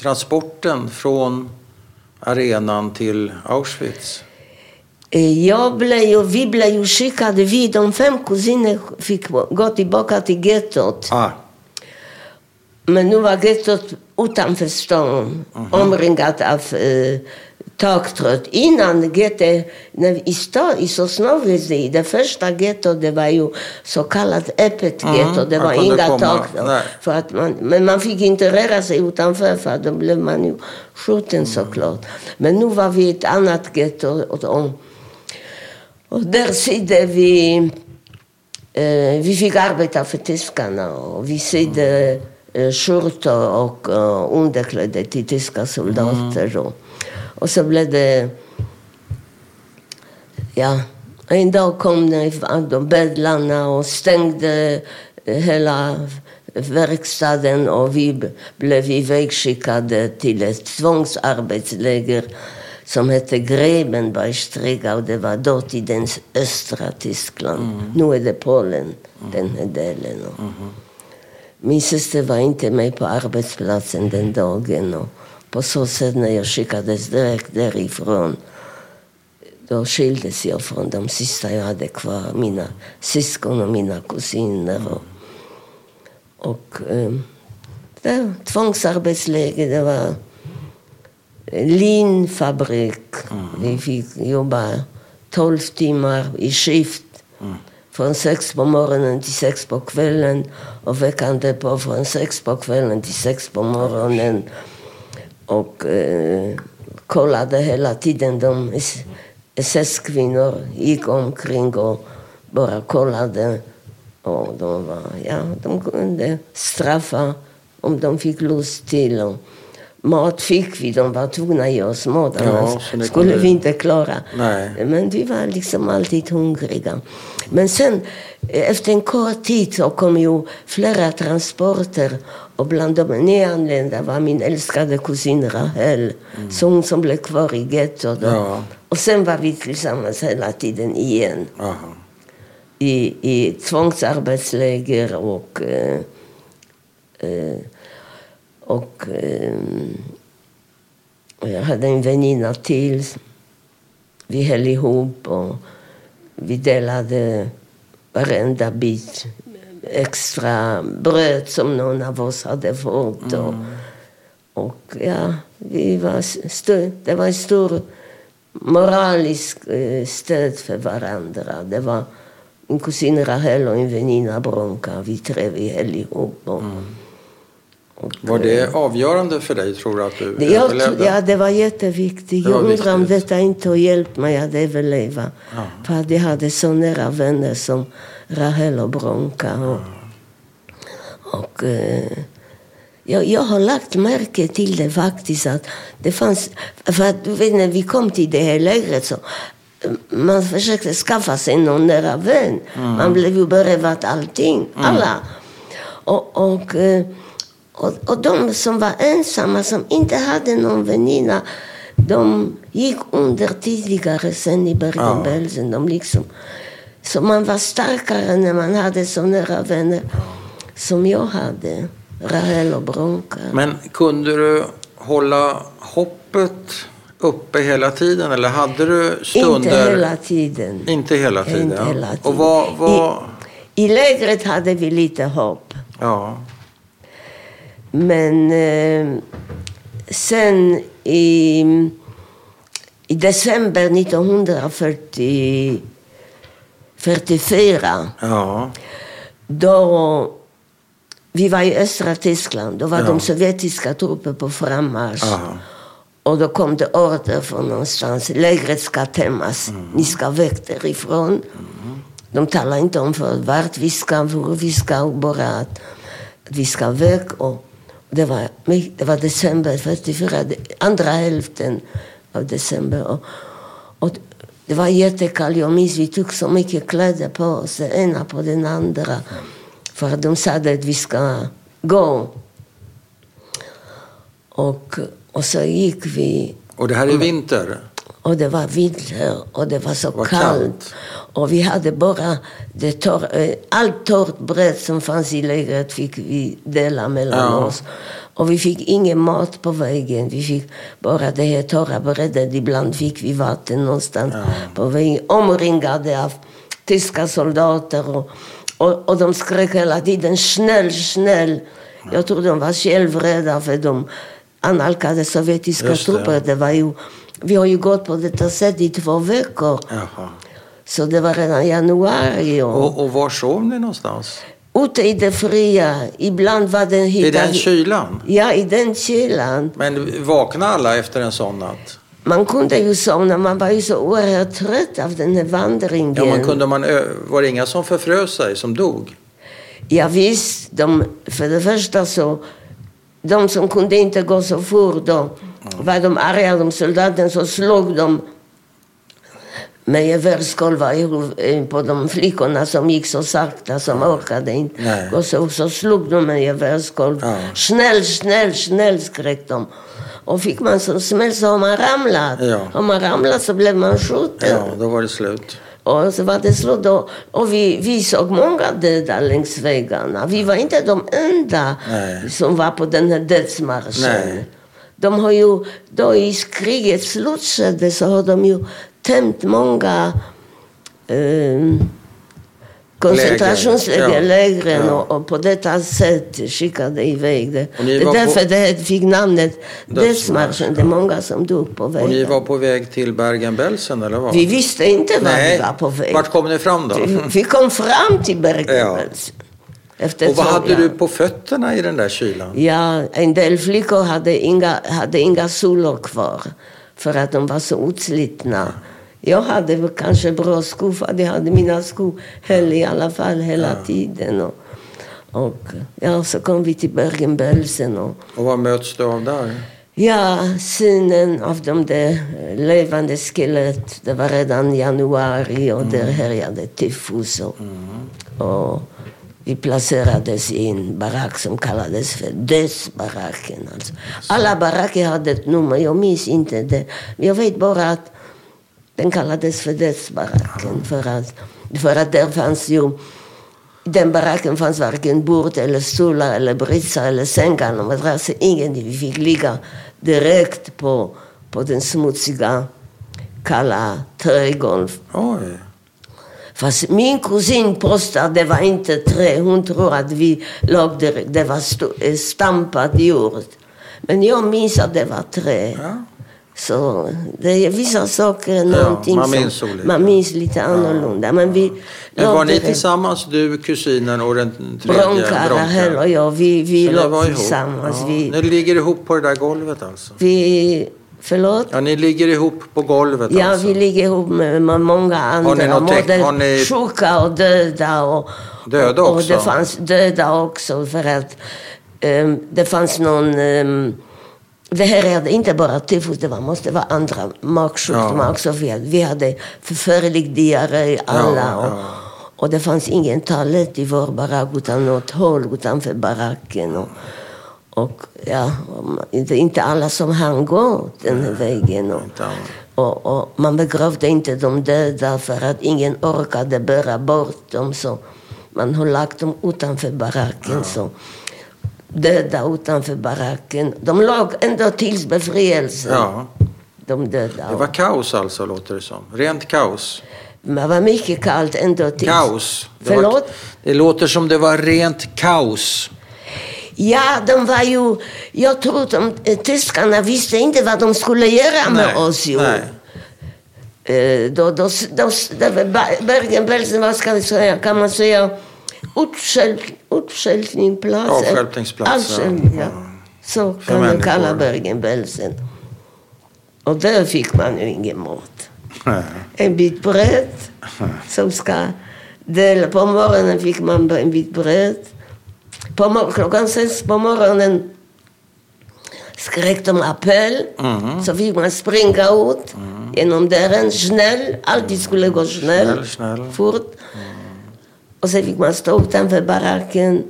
transporten från arenan till Auschwitz? Eh, jag blev ju, vi blev ju skickade, vi de fem kusiner fick gå tillbaka till gettot. Ah, Men nu var gettot utanför stan, omringat av eh, taktrött. Innan när i stan, i Sosnowiec, i det första gettot, det var ju så kallat öppet Mm, getto. Det var inga taktrött. nej. För att man, men man fick inte röra sig utanför, för då blev man ju skjuten såklart. Men nu var vi i ett annat getto. Och, och, och där sitter vi... Eh, vi fick arbeta för tyskarna och vi sydde eh, skjortor och eh, underkläder till tyska soldater. Och, och så blev det... Ja, en dag kom de bödlarna och stängde eh, hela verkstaden och vi blev ivägskickade till ett tvångsarbetsläger som hette Grebenbergstriga och det var dåtidens östra Tyskland. Nu är det Polen, den här delen. Och Min syster var inte med på arbetsplatsen den dagen och på så sätt när jag skickades direkt därifrån då skildes jag från de sista jag hade kvar, mina syskon och mina kusiner. Och, och det, tvångsarbetsläge, det var linfabrik. Vi fick jobba tolv timmar i skift. Från sex på morgonen till sex på kvällen och veckan därpå från sex på kvällen till sex på morgonen. Och eh, kollade hela tiden. De SS-kvinnor gick omkring och bara kollade. Och de, var, ja, de kunde straffa om de fick lust till. Och mat fick vi, de var tvungna att ge oss mat, annars skulle vi inte klara. Nej. Men vi var liksom alltid hungriga. Men sen efter en kort tid så kom ju flera transporter och bland de nyanlända var min älskade kusin Rahel, så hon som blev kvar i gettot. Och- Ja. Och sen var vi tillsammans hela tiden igen aha. i, i tvångsarbetsläger och, eh, eh, och eh, och jag hade en väninna till. Vi höll ihop och vi delade varenda bit extra bröd som någon av oss hade fått. Och, och ja, vi var st- det var en stor moralisk eh, stöd för varandra. Det var min kusin Rahel och en väninna Bronka. Vi tre vi höll ihop. Och, och, Var det avgörande för dig, tror du, att du det, jag, ja, det var jätteviktigt. Det var jag undrar om detta inte har hjälpt mig att överleva. För att jag hade så nära vänner som Rahel och Bronka. Och, och, eh, jag, jag har lagt märke till det faktiskt. Att det fanns, för att du vet, när vi kom till det här lägret så eh, man försökte skaffa sig någon nära vän. Man blev ju berövad allting, alla. Och, och, eh, och, och de som var ensamma, som inte hade någon väninna, de gick under tidigare sen i Bergen-Belsen. De liksom, så man var starkare när man hade så nära vänner som jag hade. Rahel och Bronka. Men kunde du hålla hoppet uppe hela tiden eller hade du stunder? Inte hela tiden. Inte hela tiden. Inte ja. hela tiden. Och vad... vad... I, I lägret hade vi lite hopp. Ja. Men eh, sen i, i december 1944 Ja. då... Vi var i östra Tyskland. Då var Ja. de sovjetiska trupper på frammarsch. Aha. Och då kom det order från någonstans. Lägret ska tämmas. Ni ska väck därifrån. De talar inte om för vart vi ska, hur vi ska, bara att vi ska väck. Och det, var, det var december 44, det- andra hälften av december. Och, och det var jättekallt. Jag minns vi tog så mycket kläder på oss, den ena på den andra. För de sa att vi ska gå. Och, och så gick vi Och det här är vinter? Och det var vinter och det var så Vad kallt. kallt. Och vi hade bara det torr, eh, allt torrt bröd som fanns i lägret fick vi dela mellan Ja. oss. Och vi fick ingen mat på vägen. Vi fick bara det här torra brödet. Ibland fick vi vatten någonstans på vägen. Omringade av tyska soldater. Och, och, och de skrek hela tiden snäll, snäll. Jag tror de var självrädda för de analkade sovjetiska det. trupper. Det var ju, vi har ju gått på detta sätt i två veckor. Jaha. Så det var redan januari. Och, Och, och var sov ni någonstans? ute i det fria. Ibland var den I den kylan? Ja, i den kylan. Men vaknade alla efter en sån natt? Man kunde ju somna, man var ju så oerhört trött av den här vandringen. Ja, men kunde man, var det inga som förfrös sig, som dog? Ja, visst, de, för det första så, de som kunde inte gå så fort, då var de arga, de soldaterna, så slog de med gevärskolvar på de flickorna som gick så sakta, som orkade inte Nej. gå så, så slog de med gevärskolv. Ja. Snäll, snäll, snäll, skrek de. Och fick man som smäll så har man ramlat. Ja. Om man ramlat så blev man skjuten. Ja, då var det slut. Och så var det slut då. Och vi, vi såg många döda längs vägarna. Vi var inte de enda Nej. som var på den här dödsmarschen. Nej. De har ju, då i krigets slutskede så har de ju tömt många eh, koncentrationsläger, Ja. Ja. och, och på detta sätt skickade iväg det. Det är var på- därför det fick namnet Dödsmarsch, dödsmarschen. Det är många som dog på Och ni vägen. var på väg till Bergen-Belsen eller vad? Vi visste inte var Nej. vi var på väg. Vart kom ni fram då? Vi- Vi kom fram till Bergen-Belsen. Efter Och vad hade ja. du på fötterna i den där kylan? Ja, en del flickor hade inga, hade inga sulor kvar för att de var så utslitna. Jag hade väl kanske bra skor, för jag hade mina skor höll i alla fall hela tiden. Och, och ja, så kom vi till Bergen-Belsen. Och, Och vad möts du av där? Ja, synen av de där levande skelett. Det var redan januari och där härjade tyfus. Och, och vi placerades i en barack som kallades för dödsbaracken. Alltså. Alla baracker hade ett nummer, jag minns inte det. Jag vet bara att den kallades för dödsbaracken. För att, för att där fanns ju i den baracken fanns varken bord eller stolar eller britsar eller sängar eller madrasser. Ingenting. Vi fick ligga direkt på, på den smutsiga, kalla trägolv. Oj. Fast min kusin påstår att det var inte trä. Hon tror att vi låg där, det var eh, stampad jord. Men jag minns att det var trä. Ja. Så det är vissa saker, någonting man som minns olika. man minns lite annorlunda. Men vi Men var ni tillsammans, du, kusinen och den tredje Bronkara, Hell och jag, vi, vi låg tillsammans. Ja. Vi, Ni ligger ihop på det där golvet alltså? vi, förlåt? Ja, ni ligger ihop på golvet Ja, alltså? vi ligger ihop med, med många andra. Har ni något både har ni- sjuka och döda. Och, Döda och, och också? det fanns döda också för att ehm, det fanns någon... Um, det här är inte bara tyfus, det var, måste vara andra magsjukdomar Ja. också. Vi hade, vi hade förfärlig diarré alla. Ja, och, ja. och det fanns ingen toalett i vår barack utan något hål utanför baracken. Och, och ja, och inte, inte alla som hann gå den här vägen. Och, och, och man begravde inte de döda för att ingen orkade bära bort dem. Så man har lagt dem utanför baracken. Så döda utanför baracken. De låg ända tills befrielsen. Ja. De döda. Det var kaos alltså, låter det som. Rent kaos. Det var mycket kallt ända tills... Kaos. Det, var, Förlåt? det låter som det var rent kaos. Ja, de var ju... Jag tror att de, eh, tyskarna visste inte vad de skulle göra med Nej, oss. Ju. nej. Eh, då, då, då, då, Bergen-Belsen, vad ska vi säga, kan man säga, Utskälp, utskälpningsplats. Avstjälpningsplats, ja. Avstjälpning, ja. Så För kan man kalla Bergen-Belsen. Och där fick man ju ingen mat. Nej. En bit bröd som ska dela. På morgonen fick man en bit bröd. På klockan sex på morgonen skrek de appell. Mhm. Så fick man springa ut genom dörren, snäll. Alltid skulle gå snäll, Snäll, snäll. fort. Och sen fick man stå utanför baracken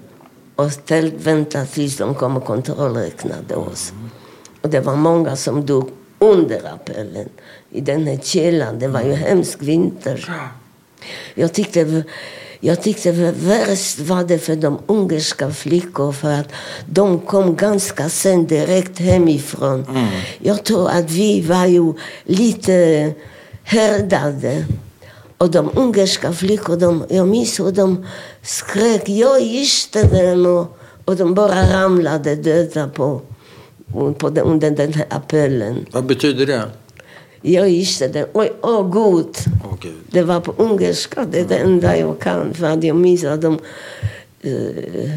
och ställt vänta tills de kom och kontrollräknade oss. Och det var många som dog under appellen. I den här källaren. Det var ju hemsk vinter. Jag tyckte, jag tyckte värst var det för de ungerska flickor för att de kom ganska sen direkt hemifrån. Jag tror att vi var ju lite härdade. Och de ungerska flickor, de, jag minns hur de skrek jag gifte dem och, och de bara ramlade döda på, på den, under den här appellen. Vad betyder det? Jag gifte dem. Oj, åh gud. Åh gud. Det var på ungerska, det är det enda jag kan. För att jag minns att de... eh,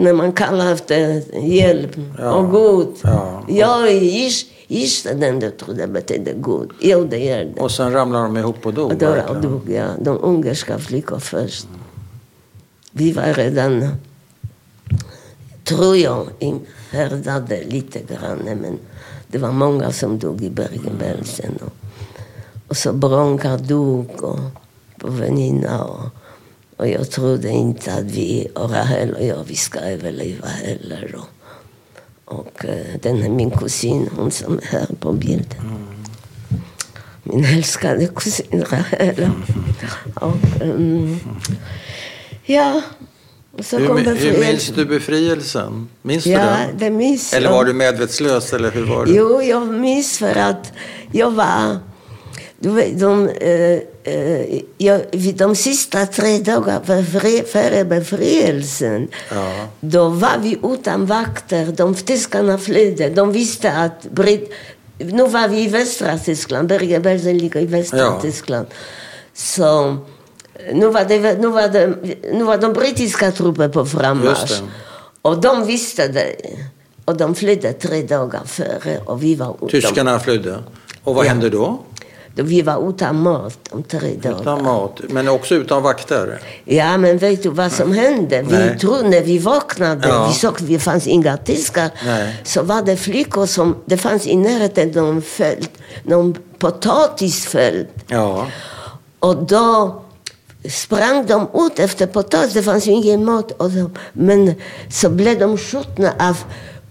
när man kallar efter hjälp. Ja. Åh gud. Ja. Jag giss- gissade den, jag tror det betyder god. Jo, det gör det. Och sen ramlar de ihop och dog? Och då verkligen. dog ja, de ungerska flickor först. Vi var redan, tror jag, härdade lite grann. Men det var många som dog i Bergen-Belsen. Och, och så Bronka dog och på väninna. Och, och jag trodde inte att vi, och Rahel och jag, vi ska överleva heller. Och, och eh, den är min kusin, hon som är här på bilden. Min älskade kusin Rahel. Och, mm, ja, och så Hur, kom mi- hur minns du befrielsen? Minns du Ja, den? det minns Eller var du medvetslös eller hur var det? Jo, jag minns för att jag var... Du vet, de, eh, jag, vid de sista tre dagarna före, före befrielsen, Ja. då var vi utan vakter. De tyskarna flydde. De visste att Brit... Nu var vi i västra Tyskland. Bergen-Belsen ligger i västra Ja. Tyskland. Så eh, nu var, det, nu, var det, nu var de brittiska trupper på frammarsch. Och de visste det. Och de flydde tre dagar före. Och vi var Tyskarna flydde. Och vad Ja. hände då? Vi var utan mat om tre dagar. Utan mat, men också utan vakter? Ja, men vet du vad som hände? Vi Nej. trodde när vi vaknade, Ja. vi såg att det fanns inga tyskar, Nej. så var det flickor som, det fanns i närheten någon fält, någon potatisfält. Ja. Och då sprang de ut efter potatis, det fanns ju ingen mat. Och så, men så blev de skjutna av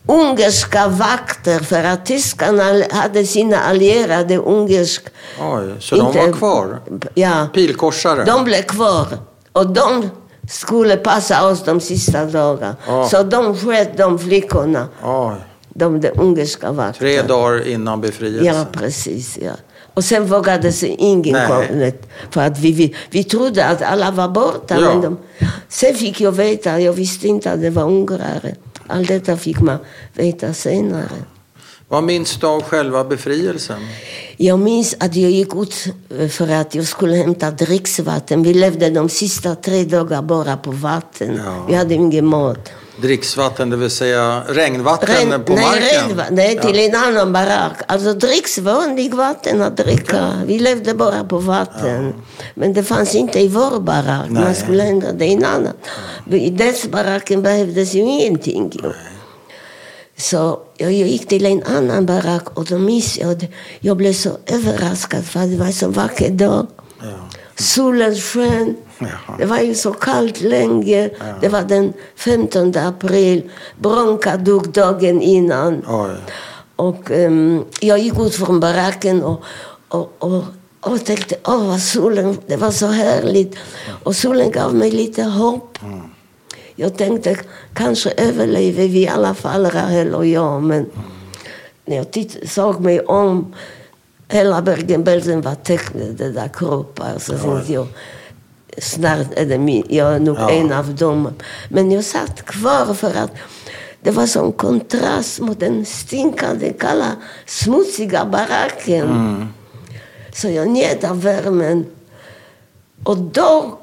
ungerska vakter för att tyskarna hade sina allierade ungerska... Oj, så de var kvar? Ja. Pilkorsare? De blev kvar. Och de skulle passa oss de sista dagarna. Så de sköt de flickorna, de, de ungerska vakterna. Tre dagar innan befrielsen? Ja, precis. Ja. Och sen vågade sig ingen Nej. komma. För att vi, vi, vi trodde att alla var borta. Ja. Men de, sen fick jag veta, jag visste inte att det var ungrare. Allt detta fick man veta senare. Vad minns du av själva befrielsen? Jag minns att jag gick ut eh, för att jag skulle hämta dricksvatten. Vi levde de sista tre dagarna bara på vatten. Ja. Vi hade ingen mat. Dricksvatten, det vill säga regnvatten Ren- på nej, marken? regnva- nej, till en annan barack. Alltså dricks vanligt vatten att dricka. Vi levde bara på vatten. Men det fanns inte i vår barack. Nej. Man skulle hämta det i en annan. I dess baracken behövdes ju ingenting. Ju. Så jag gick till en annan barack och då minns jag jag blev så överraskad för det var så vacker dag. Solen sken. Det var ju så kallt länge. Det var den 15 april. Bronka dog dagen innan. Oj. Och ehm, jag gick ut från baracken och, och, och, och tänkte, åh vad solen, det var så härligt. Och solen gav mig lite hopp. Jag tänkte, kanske överlever vi i alla fall, Rahel och jag. Men när jag titt, såg mig om, hela Bergen-Belsen var täckt med de där kroppar. Så tänkte jag, snart är det min, jag är nog Ja. en av dem. Men jag satt kvar för att det var sån kontrast mot den stinkande, kalla, smutsiga baracken. Så jag njöt av värmen. Och då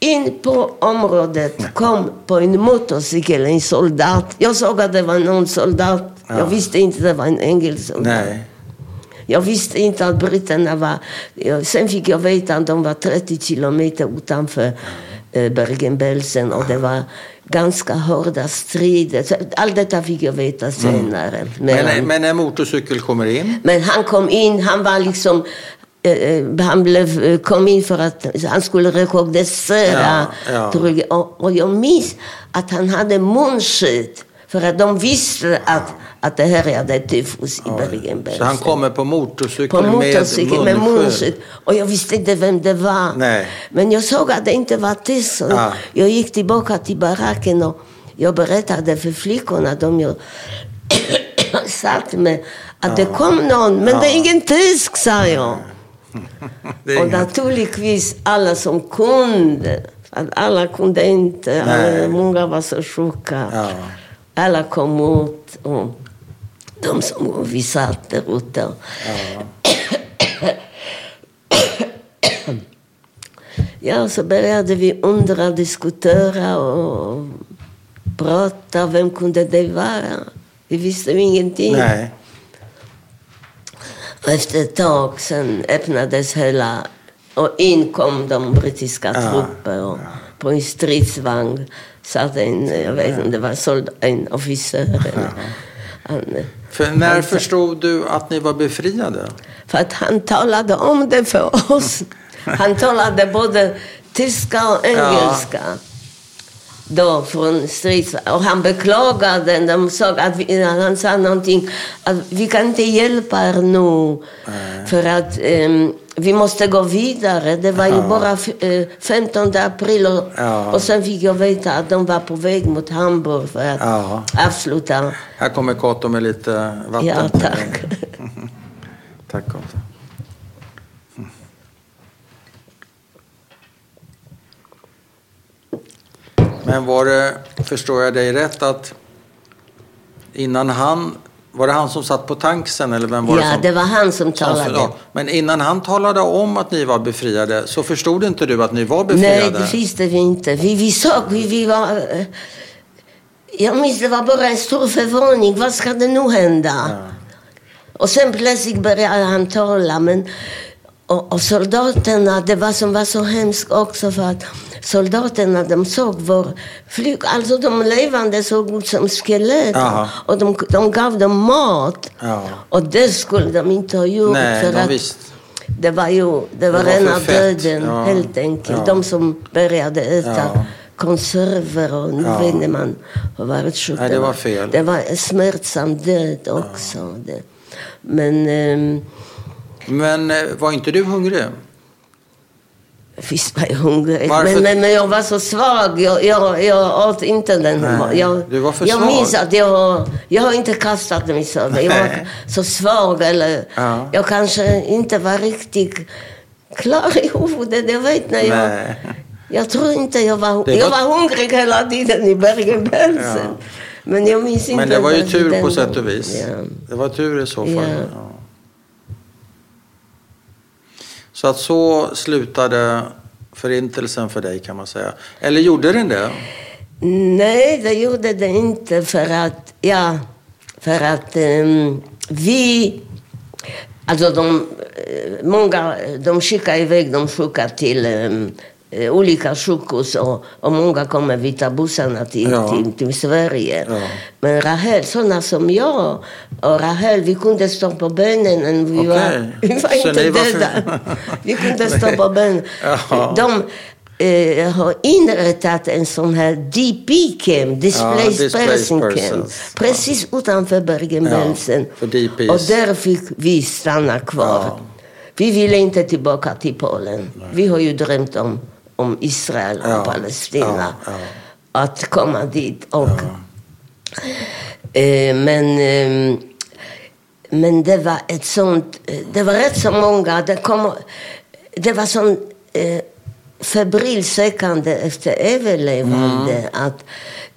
In på området kom på en motorcykel en soldat. Jag såg att det var någon soldat. Ja. Jag visste inte att det var en engelsk soldat. Nej. Jag visste inte att britterna var... Sen fick jag veta att de var 30 kilometer utanför eh, Bergen-Belsen och det var ganska hårda strider. Allt detta fick jag veta senare. mellan- Men, men en motorcykel kommer in. men han kom in, han var liksom... eh, eh, Han blev, kom in för att han skulle rekognosera. Ja, ja. och jag minns att han hade munskydd. För att de visste att, att det här är tyfus i Bergen-Belsen. Så han kommer på motorcykel, På motorcykel med munskydd. Och jag visste inte vem det var. Nej. Men jag såg att det inte var tyst. Så Ja. Jag gick tillbaka till baracken och jag berättade för flickorna, de jag satt med, att det kom någon. Men det är ingen tysk, sa jag. Och naturligtvis alla som kunde. Alla kunde inte. Alla, många var så sjuka. Ja. Alla kom ut. Och de som vi satt där ute. Ja, så började vi undra, diskutera och prata. Vem kunde det vara? Vi visste ju ingenting. Nej. Och efter ett tag sen öppnades hela... Och in kom de brittiska Ja, trupper. Och På en stridsvagn satt en, jag vet inte, det var en officer. Han, För när Han- förstod du att ni var befriade? för att han talade om det för oss. Han talade både tyska och engelska. Då från stridsvagn. Och han beklagade. De såg att vi, han sa någonting. Att vi kan inte hjälpa er nu. För att ehm, vi måste gå vidare. Det var ju bara f- eh, 15 april. Och, Ja. och sen fick jag veta att de var på väg mot Hamburg för att Ja. avsluta. Här kommer Kato med lite vatten. Ja, tack. Tack Kato. Men var det, förstår jag dig rätt, att innan han, var det han som satt på tanksen eller vem var det Ja, som? det var han som talade. ja. Men innan han talade om att ni var befriade så förstod inte du att ni var Nej, befriade? det visste vi inte. Vi, vi såg, vi, vi var... eh, Jag minns det var bara en stor förvåning. Vad ska det nu hända? Och sen plötsligt började han tala. Men, och, och soldaterna, det var som var så hemskt också för att soldaterna de såg vår flyg, alltså de levande såg ut som skelett. Jaha. Och de, de gav dem mat. Ja. Och det skulle de inte ha gjort. Nej, för de att visste. det var ju det var var rena döden, Ja. helt enkelt. Ja. De som började äta konserver och nu Ja. inte man har varit sjuk. Nej, det var fel. Det var en smärtsam död också. Det. Men ehm, Men eh, var inte du hungrig? visst var jag hungrig. Varför- Men, men, men jag var så svag. Jag, jag, jag åt inte den. Nej, jag, du var för jag svag. minns att jag, jag har inte kastat mig så. Jag var så svag. Eller, Ja. Jag kanske inte var riktigt klar i huvudet. Jag vet när jag... Nej. Jag tror inte jag var, Det jag var- var hungrig hela tiden i Bergen-Belsen. Ja. Men jag minns inte. Men det var ju tur på sätt och vis. Ja. Det var tur i så fall. Ja. Ja. Så att så slutade förintelsen för dig kan man säga. Eller gjorde den det? Nej, det gjorde det inte för att, ja, för att um, vi, alltså de, eh, många, de skickade iväg de sjuka till um, olika sjukhus och, och många kommer via bussarna till, Ja. till, till Sverige. Ja. Men Rahel, sådana som jag och Rahel, vi kunde stå på benen. Vi, Okej. var, vi var Så inte döda. Vi kunde stå på benen. Ja. De eh, har inrättat en sån här DP-camp, Displaced, Displaced Person Camp, precis utanför Bergen-Belsen. Och där fick vi stanna kvar. Vi ville inte tillbaka till Polen. Vi har ju drömt om, om Israel och Ja, Palestina. ja, ja. Att komma dit. Och, eh, men, eh, men det var ett sånt... eh, Det var rätt så många. Det, kom, det var sån eh, febril sökande efter överlevande. Mm. Att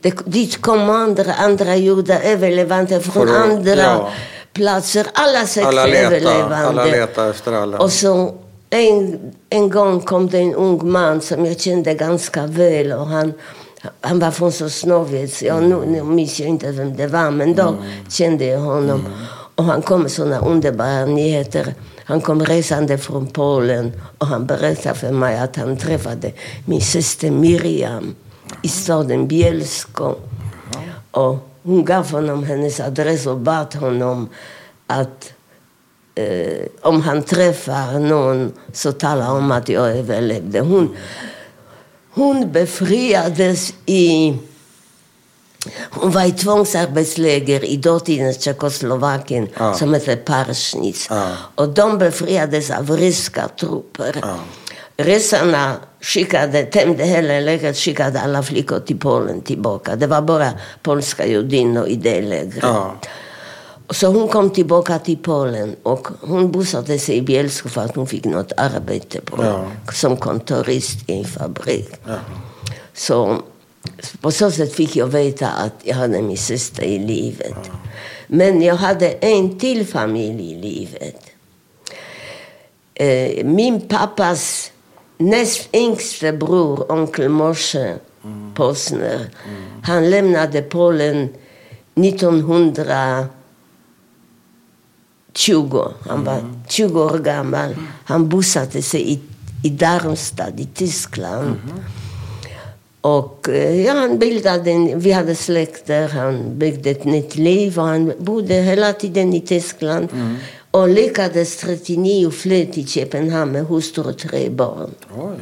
det, dit kom andra, andra judar, överlevande från För andra platser. Alla sökte Alla letar, överlevande. alla letar efter alla. Och så en, en gång kom det en ung man som jag kände ganska väl. Och han, han var från Sosnowiec. Ja, nu, nu minns jag inte vem det var, men då kände jag honom. Och han kom med såna underbara nyheter. Han kom resande från Polen och han berättade för mig att han träffade min syster Miriam i staden Bielsko. Och hon gav honom hennes adress och bad honom att eh, om han träffar någon så tala om att jag överlevde. Hon, hon befriades i... Hon var i tvångsarbetsläger i dåtidens Tjeckoslovakien Ja. som hette Parsnitz. Ja. Och de befriades av ryska trupper. Ja. Ryssarna skickade, tämjde hela lägret, skickade alla flickor till Polen tillbaka. Det var bara polska judinnor i det lägret. Ja. Så hon kom tillbaka till Polen och hon bosatte sig i Bielsko för att hon fick något arbete på, Ja. som kontorist i en fabrik. Ja. Så på så sätt fick jag veta att jag hade min syster i livet. Men jag hade en till familj i livet. Eh, min pappas näst yngste bror, onkel Moshe Posner, han lämnade Polen 1920. Han var 20 år gammal. Han bosatte sig i, i Darmstadt i Tyskland. Och eh, ja, han bildade en, vi hade släkt där, han byggde ett nytt liv och han bodde hela tiden i Tyskland. Och lyckades 39 fly till Köpenhamn med hustru och tre barn. Oj.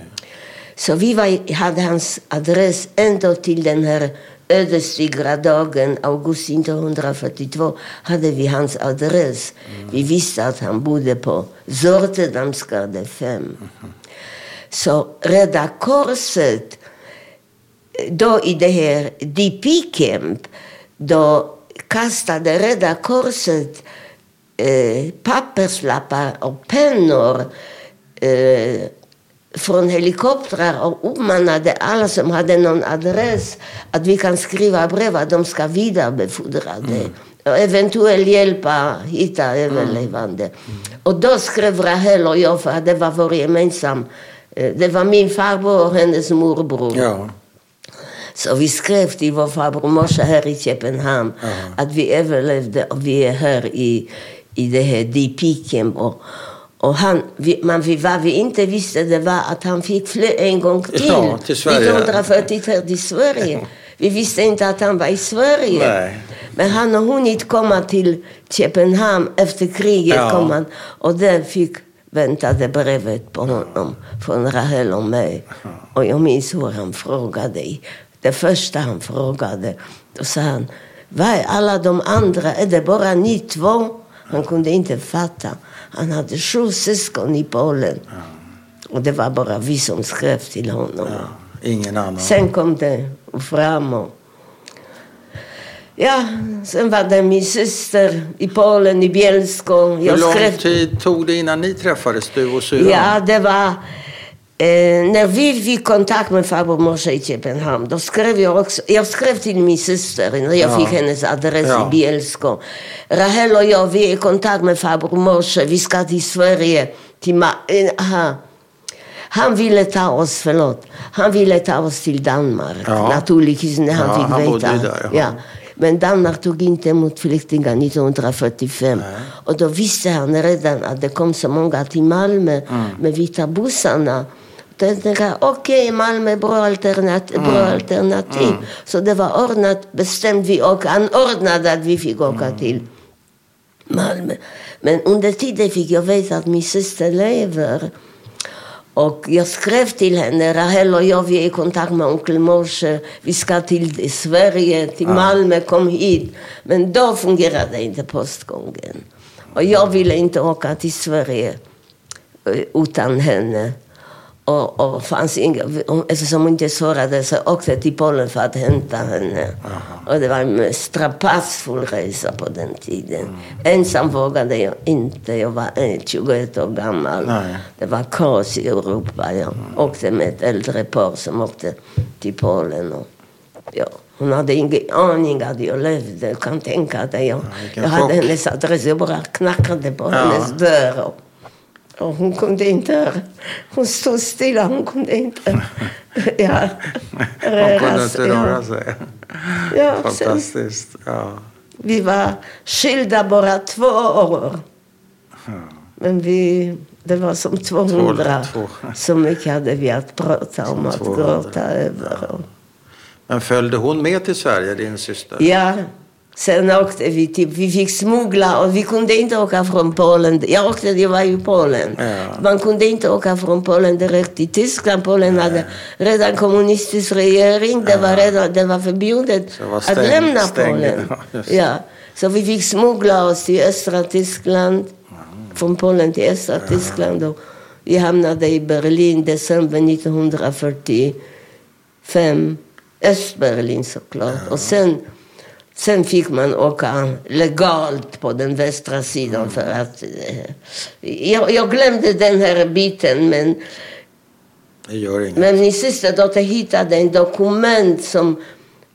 Så vi var, hade hans adress ända till den här ödesdigra dagen, augusti 1942, hade vi hans adress. Vi visste att han bodde på Zortedamsgade 5. Så Röda Korset, då i det här DP-camp, då kastade Röda Korset eh, papperslappar och pennor eh, från helikoptrar och uppmanade alla som hade någon adress att vi kan skriva brev att de ska vidarebefordra det. Och eventuellt hjälpa hitta överlevande. Och då skrev Rahel och jag, för det var vår gemensam... eh, Det var min farbror och hennes morbror. Ja. Så vi skrev till vår farbror Moshe här i Köpenhamn att vi överlevde och vi är här i, i det här DP-camp. Och, han, men vi, vad vi inte visste det var att han fick fly en gång till. Ja, till Sverige. 1943 till Sverige. Vi visste inte att han var i Sverige. Nej. Men han har hunnit komma till Köpenhamn efter kriget. Ja. Kom han, och där fick väntade brevet på honom från Rahel och mig. Och jag minns hur han frågade. Det första han frågade, då sa han, vad är alla de andra? Är det bara ni två? Han kunde inte fatta. Han hade sju syskon i Polen. Och det var bara vi som skrev till honom. Ingen annan. Sen kom det fram och... Ja, sen var det min syster i Polen, i Bielsko. Hur lång tid tog det innan ni träffades, du och syrran? Ja, det var... Eh, när vi fick kontakt med farbror i Köpenhamn, då skrev jag också... Jag skrev till min syster när jag Ja. fick hennes adress Ja. i Bielsko. Rahel och jag, vi är i kontakt med farbror. Vi ska till Sverige, till... Ma eh, aha. Han ville ta oss, förlåt, han ville ta oss till Danmark. Ja. Naturligtvis när han Ja, fick han veta. där, ja. Men Danmark tog inte emot flyktingar 1945. Och då visste han redan att det kom så många till Malmö med vita bussarna. Tänkte jag, okej, Malmö är bra, alternat bra alternativ. Så det var ordnat, bestämde vi och anordnade att vi fick åka till Malmö. Men under tiden fick jag veta att min syster lever. Och jag skrev till henne, Rahel och jag, vi är i kontakt med onkel Moshe. Vi ska till Sverige, till Malmö, kom hit. Men då fungerade inte postgången. Och jag ville inte åka till Sverige eh, utan henne. Och, och fanns inga, eftersom hon inte svarade så åkte jag till Polen för att hämta henne. Och det var en strapatsfull resa på den tiden. Ensam vågade jag inte. Jag var eh, 21 år gammal. Nej. Det var kaos i Europa. Jag åkte med ett äldre par som åkte till Polen. Och, ja, hon hade ingen aning att jag levde. Jag kan tänka dig. Jag, vilken jag hade hennes adress. Jag bara knackade på Ja. hennes dörr. Och, Och hon kunde inte... Hon stod stilla, hon kunde inte... Ja, Hon kunde sig, inte ja. röra sig. Ja, Fantastiskt. Ja. vi var skilda bara två år. Men vi, det var som 200. Två- Så mycket hade vi att prata om, att 200. gråta över. Och, Men följde hon med till Sverige, din syster? ja, sen åkte vi till, vi fick smuggla och vi kunde inte åka från Polen. Jag åkte, jag var i Polen. Ja. Man kunde inte åka från Polen direkt till Tyskland. Polen hade redan kommunistisk regering. Det var, redan, det var förbjudet det var att stäng- lämna stängd. Polen. Ja. Ja. Så vi fick smuggla oss till östra Tyskland. Från Polen till östra Tyskland. Och vi hamnade i Berlin december 1945. Östberlin såklart. Och sen, sen fick man åka legalt på den västra sidan. För att, eh, jag, jag glömde den här biten men men min systerdotter hittade en dokument som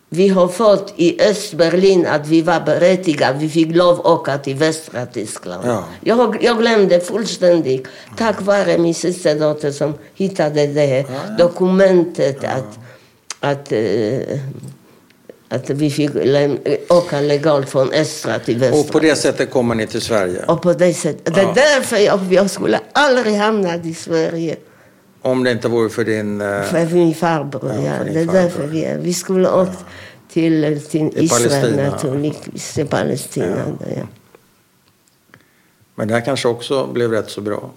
vi har fått i Östberlin att vi var berättigade. Vi fick lov att åka till västra Tyskland. Ja. Jag, jag glömde fullständigt. Tack vare min systerdotter som hittade det här dokumentet att, att, eh, att vi fick åka legalt från östra till västra. Och på det sättet kommer ni till Sverige? Och på det sättet. Det är Ja. därför jag, jag skulle aldrig hamna i Sverige. Om det inte vore för din... eh, För min farbror, Ja, ja. din det är farbror. därför vi. Vi skulle åkt till, till I Israel Palestina. naturligtvis. Till Palestina. Ja. Men det här kanske också blev rätt så bra.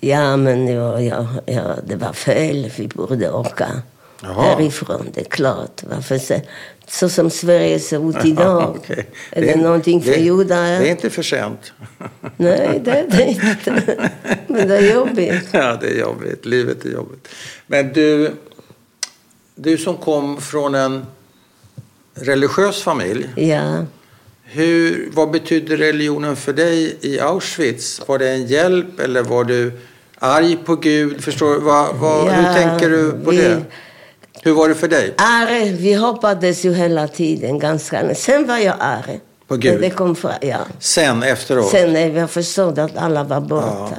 Ja, men ja, ja, ja, det var fel. Vi borde åka Jaha. det är klart. Varför se, så som Sverige ser ut idag. Okej. Är det, någonting för det, judar? Det är inte för sent. Nej, det är det inte. Men det är jobbigt. Ja, det är jobbigt. Livet är jobbigt. Men du, du som kom från en religiös familj. Ja. Hur, vad betydde religionen för dig i Auschwitz? Var det en hjälp eller var du arg på Gud? Förstår? Vad, vad, hur Ja, tänker du på vi- det? Hur var det för dig? Arg, vi hoppades ju hela tiden ganska. Sen var jag arg. På Gud? Det kom fram, ja. Sen efteråt? Sen när jag förstod att alla var borta. Ja.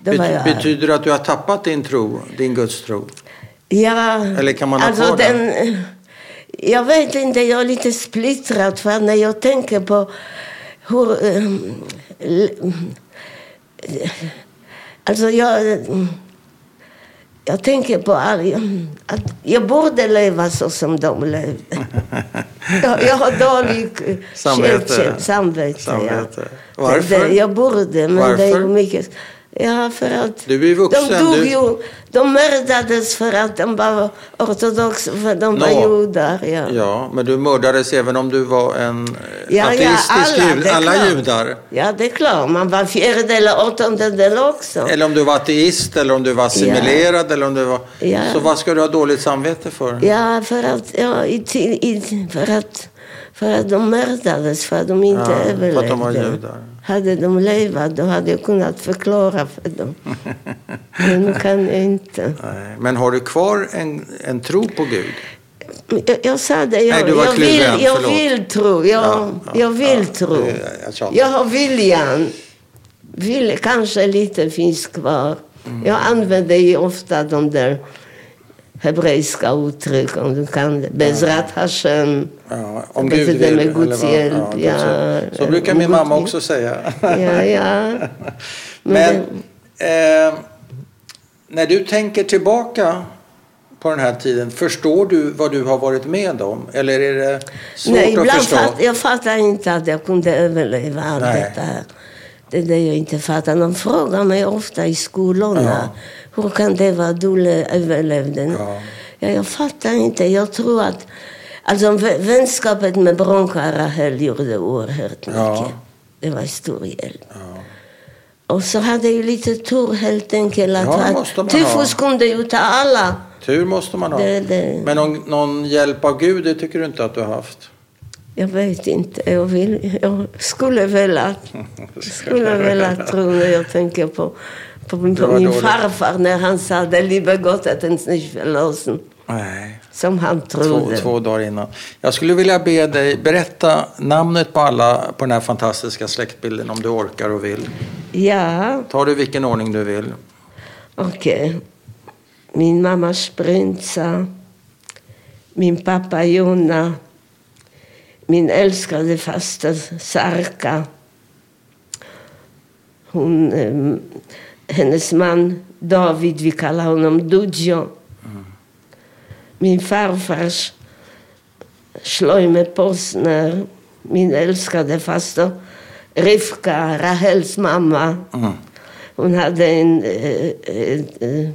Då var jag betyder det att du har tappat din tro, din gudstro? Ja, Eller kan man ha alltså kvar den? den? Jag vet inte, jag är lite splittrad för när jag tänker på hur... l- alltså jag... Jag tänker på att jag borde leva så som de levde. Jag, jag har dålig Samvete. samvete. Samvete. Ja. Varför? Jag borde, men det är Varför? mycket... Ja, för att... Du är vuxen, De dog du- ju... De mördades för att de var ortodoxa, för de var judar. Ja. Ja, men du mördades även om du var en Ja, ja, ateistisk alla, jud, alla judar. ja, det är klart. Man var fjärdedel och åttondedel också. Eller om du var ateist eller om du var assimilerad eller om du var... Ja. Så vad ska du ha dåligt samvete för? Ja, för att, ja, i, i, för att, för att de mördades, för att de inte Ja, för överlevde. att de var judar. Hade de levat, då hade jag kunnat förklara för dem. Men nu kan jag inte. Nej. Men har du kvar en, en tro på Gud? Jag, jag sa det, jag, Nej, jag, vill, jag vill tro. Jag, Ja, ja, jag vill ja, tro. jag. Jag har viljan. Vill, kanske lite finns kvar. Mm. Jag använder ju ofta de där hebreiska uttryck, om du kan det. Bezrat Hashem. Ja, om Gud vill. med Guds vad? hjälp, Guds ja. hjälp. Så brukar Med min mamma hjälp. också säga. Ja, ja. Men det- eh, när du tänker tillbaka på den här tiden, förstår du vad du har varit med om? Eller är det svårt Nej, att ibland förstå? fatt, jag fattar inte att jag kunde överleva allt Nej. detta här. Det är det jag inte fattar. De frågar mig ofta i skolorna. Hur kan det vara du le- överlevde? Ja. Ja, jag fattar inte. Jag tror att... Alltså vä- vänskapet med Bronca Rahel gjorde oerhört mycket. Ja. Det var stor hjälp. Ja. Och så hade jag lite tur helt enkelt. Att Ja, tyfus kunde ju ta alla. Tur måste man ha. Det- det- Men någon, någon hjälp av Gud, det tycker du inte att du har haft? Jag vet inte. Jag, vill, jag skulle vilja, skulle vilja tro när jag tänker på, på, på min farfar när han sa det liebe Gott att ens nicht verlassen. Nej. Som han Två, trodde. två dagar innan. Jag skulle vilja be dig berätta namnet på alla på den här fantastiska släktbilden om du orkar och vill. Ja, Tar du vilken ordning du vill. okej. Min mamma Sprintsa, min pappa Jonna, min älskade faster Sarka. Hon, eh, hennes man David, vi kallar honom Dudjo. Min farfars Schleime Posner, min älskade faster Rivka, Rahels mamma. Mm. Hon hade en, eh, eh, eh,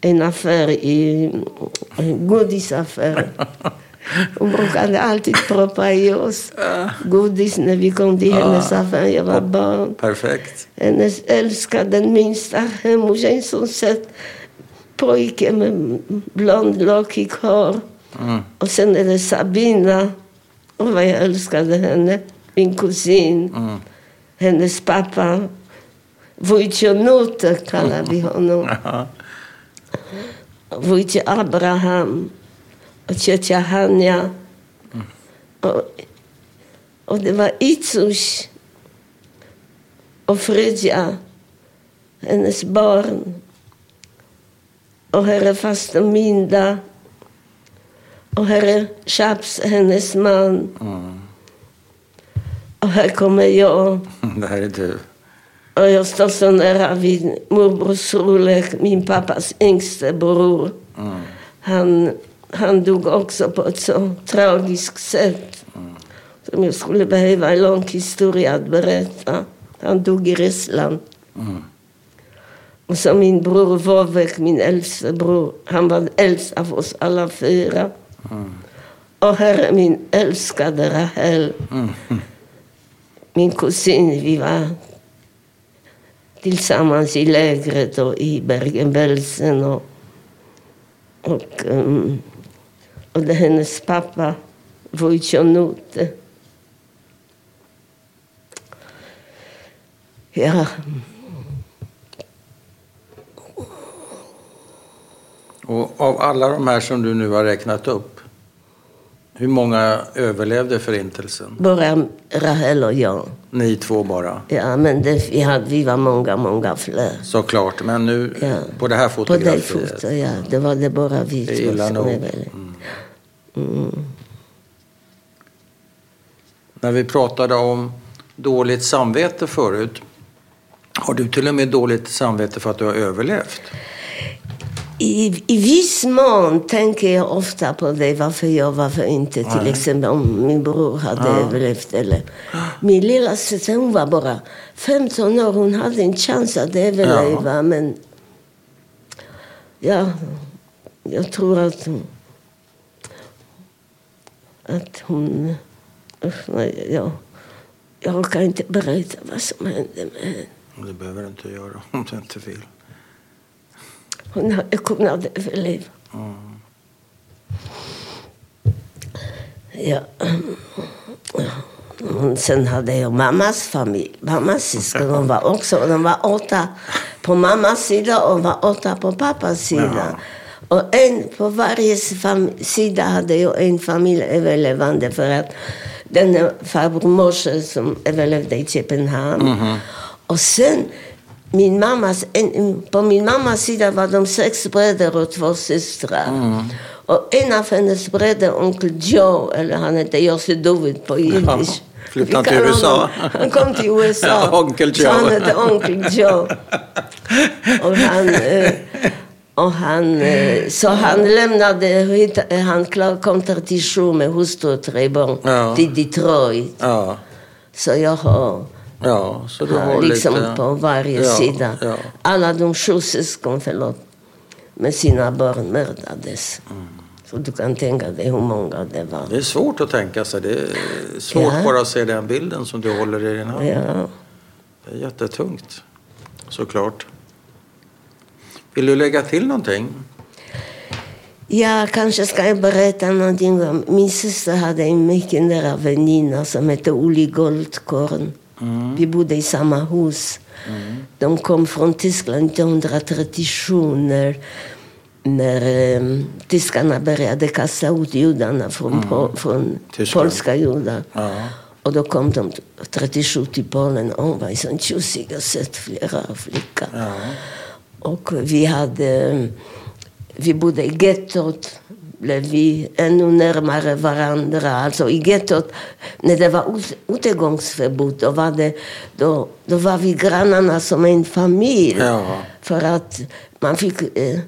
en affär i en godisaffär. Hon brukade alltid proppa i oss godis när vi kom till hennes affär. Jag var barn. Perfekt. Hennes älskade, den minsta hemorsan som sett pojke med blond lockigt hår. Mm. Och sen är det Sabina. Och vad jag älskade henne. Min kusin. Mm. Hennes pappa. Wojciech kallar vi honom. Wojciech Abraham. Och ciocia Hania. Och, det var Itzuś. Och Frydja. Hennes barn. Och herre faster Minda. Och herre Chaps, hennes man. Mm. Och här kommer jag. Det här är du. Och jag står så nära vid morbror Solek, min pappas yngste bror. Mm. Han, han dog också på ett så tragiskt sätt. Som jag skulle behöva en lång historia att berätta. Han dog i Ryssland. Mm. Och så min bror Vovek, min äldste bror, han var äldst av oss alla fyra. Mm. Och här är min älskade Rahel, Mm. min kusin. Vi var tillsammans i lägret och i Bergen-Belsen. Och, och, um, och det är hennes pappa, Wojciech Ja, Och av alla de här som du nu har räknat upp, hur många överlevde förintelsen? bara Rahel och jag. Ni två bara, Ja, men det, vi, hade, vi var många, många fler. såklart. Men nu Ja. på det här På det fotografiet. fotot, ja. Det var det bara vi Det två som nog. Mm. När vi pratade om dåligt samvete förut, har du till och med dåligt samvete för att du har överlevt? I, I viss mån tänker jag ofta på det, varför jag, varför inte. Till Nej. exempel om min bror hade Ja. överlevt. Eller. Min lilla syster, hon var bara 15 år. Hon hade en chans att överleva. Men ja, jag tror att. Att hon... Nej, ja, jag orkar inte berätta vad som hände med henne. Det behöver du inte göra om du inte vill. Hon kunnat överleva. Mm. Ja. Mm, Sen hade jag mammas familj, mammas syskon. De var också de var åtta på mammas sida och var åtta på pappas sida. Och en på varje sida hade jag en familj överlevande för att den farbror Moshe som överlevde i Köpenhamn. Och sen min mammas, en, på min mammas sida var de sex bröder och två systrar. Och en av hennes bröder, onkel Joe, eller han hette Josse David på jiddisch. flyttade han Vi till USA? Han kom till USA. Ja, Onkel Så Joe. han hette onkel Joe. Och han, eh, och han, eh, så han lämnade, han kom till Sju med hustru och tre barn Ja. till Detroit. Ja, Så jag har ja så du har liksom lite... på varje ja, sida. Ja. Alla de sju syskon, förlåt, med sina barn mördades. Mm. Så du kan tänka dig hur många det var. Det är svårt att tänka sig. Det är svårt Ja. bara att se den bilden som du håller i din hand. Ja. Det är jättetungt, såklart. Vill du lägga till någonting? ja, kanske ska jag berätta någonting om... Min syster hade en mycket nära väninna som hette Uli Goldkorn. Vi bodde i samma hus. De kom från Tyskland 1937 när, när eh, tyskarna började kasta ut judarna från, po- från Tyskland. polska judar. Ja. Och då kom de 37 till Polen och hon var en sån tjusig. Jag har sett flera flickor. Ja. Och vi hade... Vi bodde i gettot. Blev vi ännu närmare varandra. Alltså i gettot, när det var ut- utegångsförbud, då var, det, då, då var vi grannarna som en familj. Ja. För att man fick eh,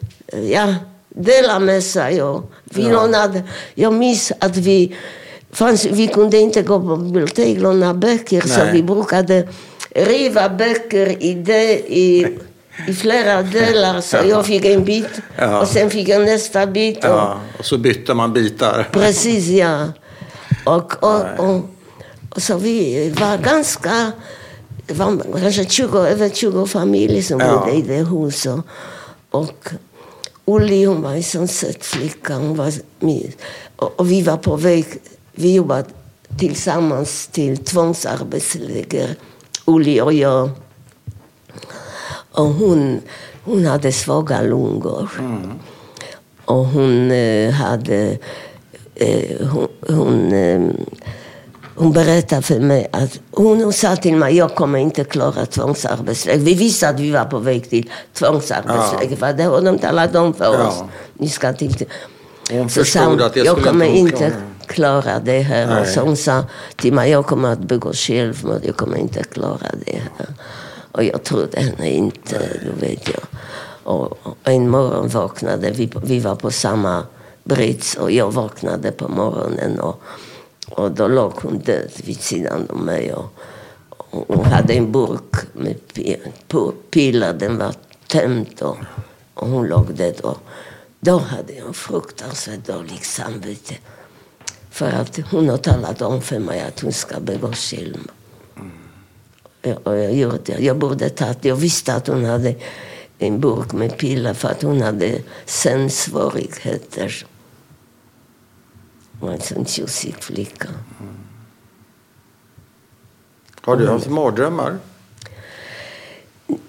ja, dela med sig. Och vi Ja. lånade, jag minns att vi, fanns, vi kunde inte gå på bibliotek och låna böcker, så Nej. vi brukade riva böcker i, det, i, i flera delar. Så jag fick en bit Ja. och sen fick jag nästa bit. Och, Ja, och så bytte man bitar. Precis, ja. Och, och, och, och så vi var ganska... Var kanske 20, över 20 familjer som bodde i det huset. Och Ulli, hon var en sån söt flicka. Hon var, min- och, och vi var på väg... Vi jobbade tillsammans till tvångsarbetsläger, Ulli och jag. Och hon, hon hade svaga lungor. Och hon eh, hade... Eh, hon, hon, eh, hon berättade för mig att hon sa till mig jag kommer inte klara tvångsarbetsläger. Vi visste att vi var på väg till tvångsarbetsläger. För det har de talat om för Ja. oss. Ni ska till... Hon Så sa hon, att jag skulle kommer inte klara. klara det här. Nej. så hon sa till mig, jag kommer att begå självmord, jag kommer inte klara det här. Och jag trodde henne inte, du vet jag. Och en morgon vaknade vi, vi var på samma brits, och jag vaknade på morgonen och, och då låg hon död vid sidan om mig. Och, och hon hade en burk med pilar. den var tömd och, och hon låg död. Och då hade jag fruktansvärt dåligt samvete. För att hon har talat om för mig att hon ska begå självmord. Jag. Jag borde tagit Jag visste att hon hade en burk med piller för att hon hade sömnsvårigheter. Hon var en sån tjusig flicka. Har du haft mardrömmar?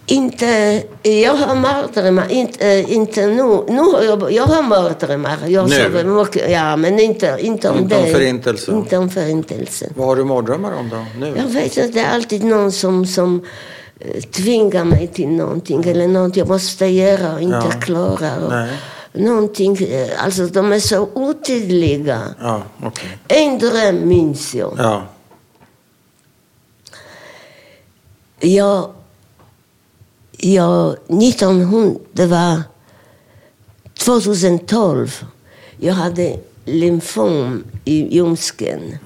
Inte, jag har mardrömmar, inte, inte nu. nu har jag, jag har mardrömmar. Jag Nu? sover mycket, ja, men inte, inte om Inte det. om förintelsen? Inte om förintelsen. Vad har du mardrömmar om då? Nu? Jag vet att det är alltid någon som, som eh, tvingar mig till någonting eller något jag måste göra och inte Ja. klara. Och Nej. någonting, eh, alltså de är så otydliga. Ja, okej. En dröm minns jag. Ja. Jag, jag 1900, det var 2012. Jag hade lymfom i ljumsken.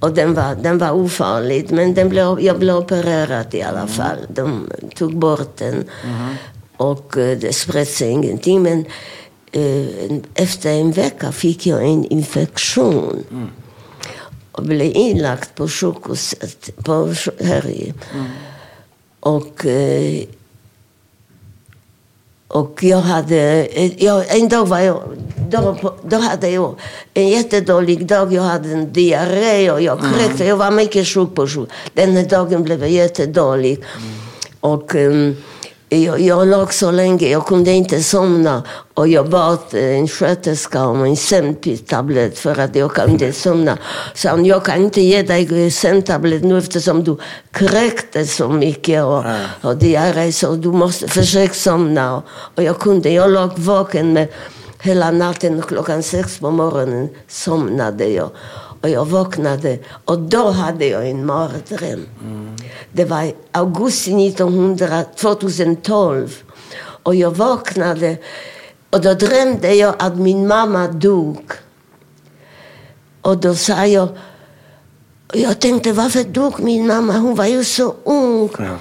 Och den var, den var ofarlig, men den blev, jag blev opererad i alla fall. De tog bort den och eh, det spred sig ingenting. Men eh, efter en vecka fick jag en infektion och blev inlagd på sjukhuset på, här i. Och, eh, och jag hade, eh, jag, en dag var jag, då, då hade jag en jättedålig dag. Jag hade en diarré och jag kräkte. Jag var mycket sjuk på sjuk. Den dagen blev jag jättedålig. Och ehm, jag, jag låg så länge, jag kunde inte somna. Och jag bad eh, en sköterska om en sömntablett för att jag inte somna. Så hon, jag kan inte ge dig sömntablett nu eftersom du kräkte så mycket och, Ja. och diarré. Så du måste försöka somna. Och, jag kunde, jag låg vaken med hela natten klockan sex på morgonen somnade jag. Och jag vaknade och då hade jag en mardröm. Det var augusti 1900, 2012. Och jag vaknade och då drömde jag att min mamma dog. Och då sa jag, jag tänkte varför dog min mamma? Hon var ju så ung. Ja.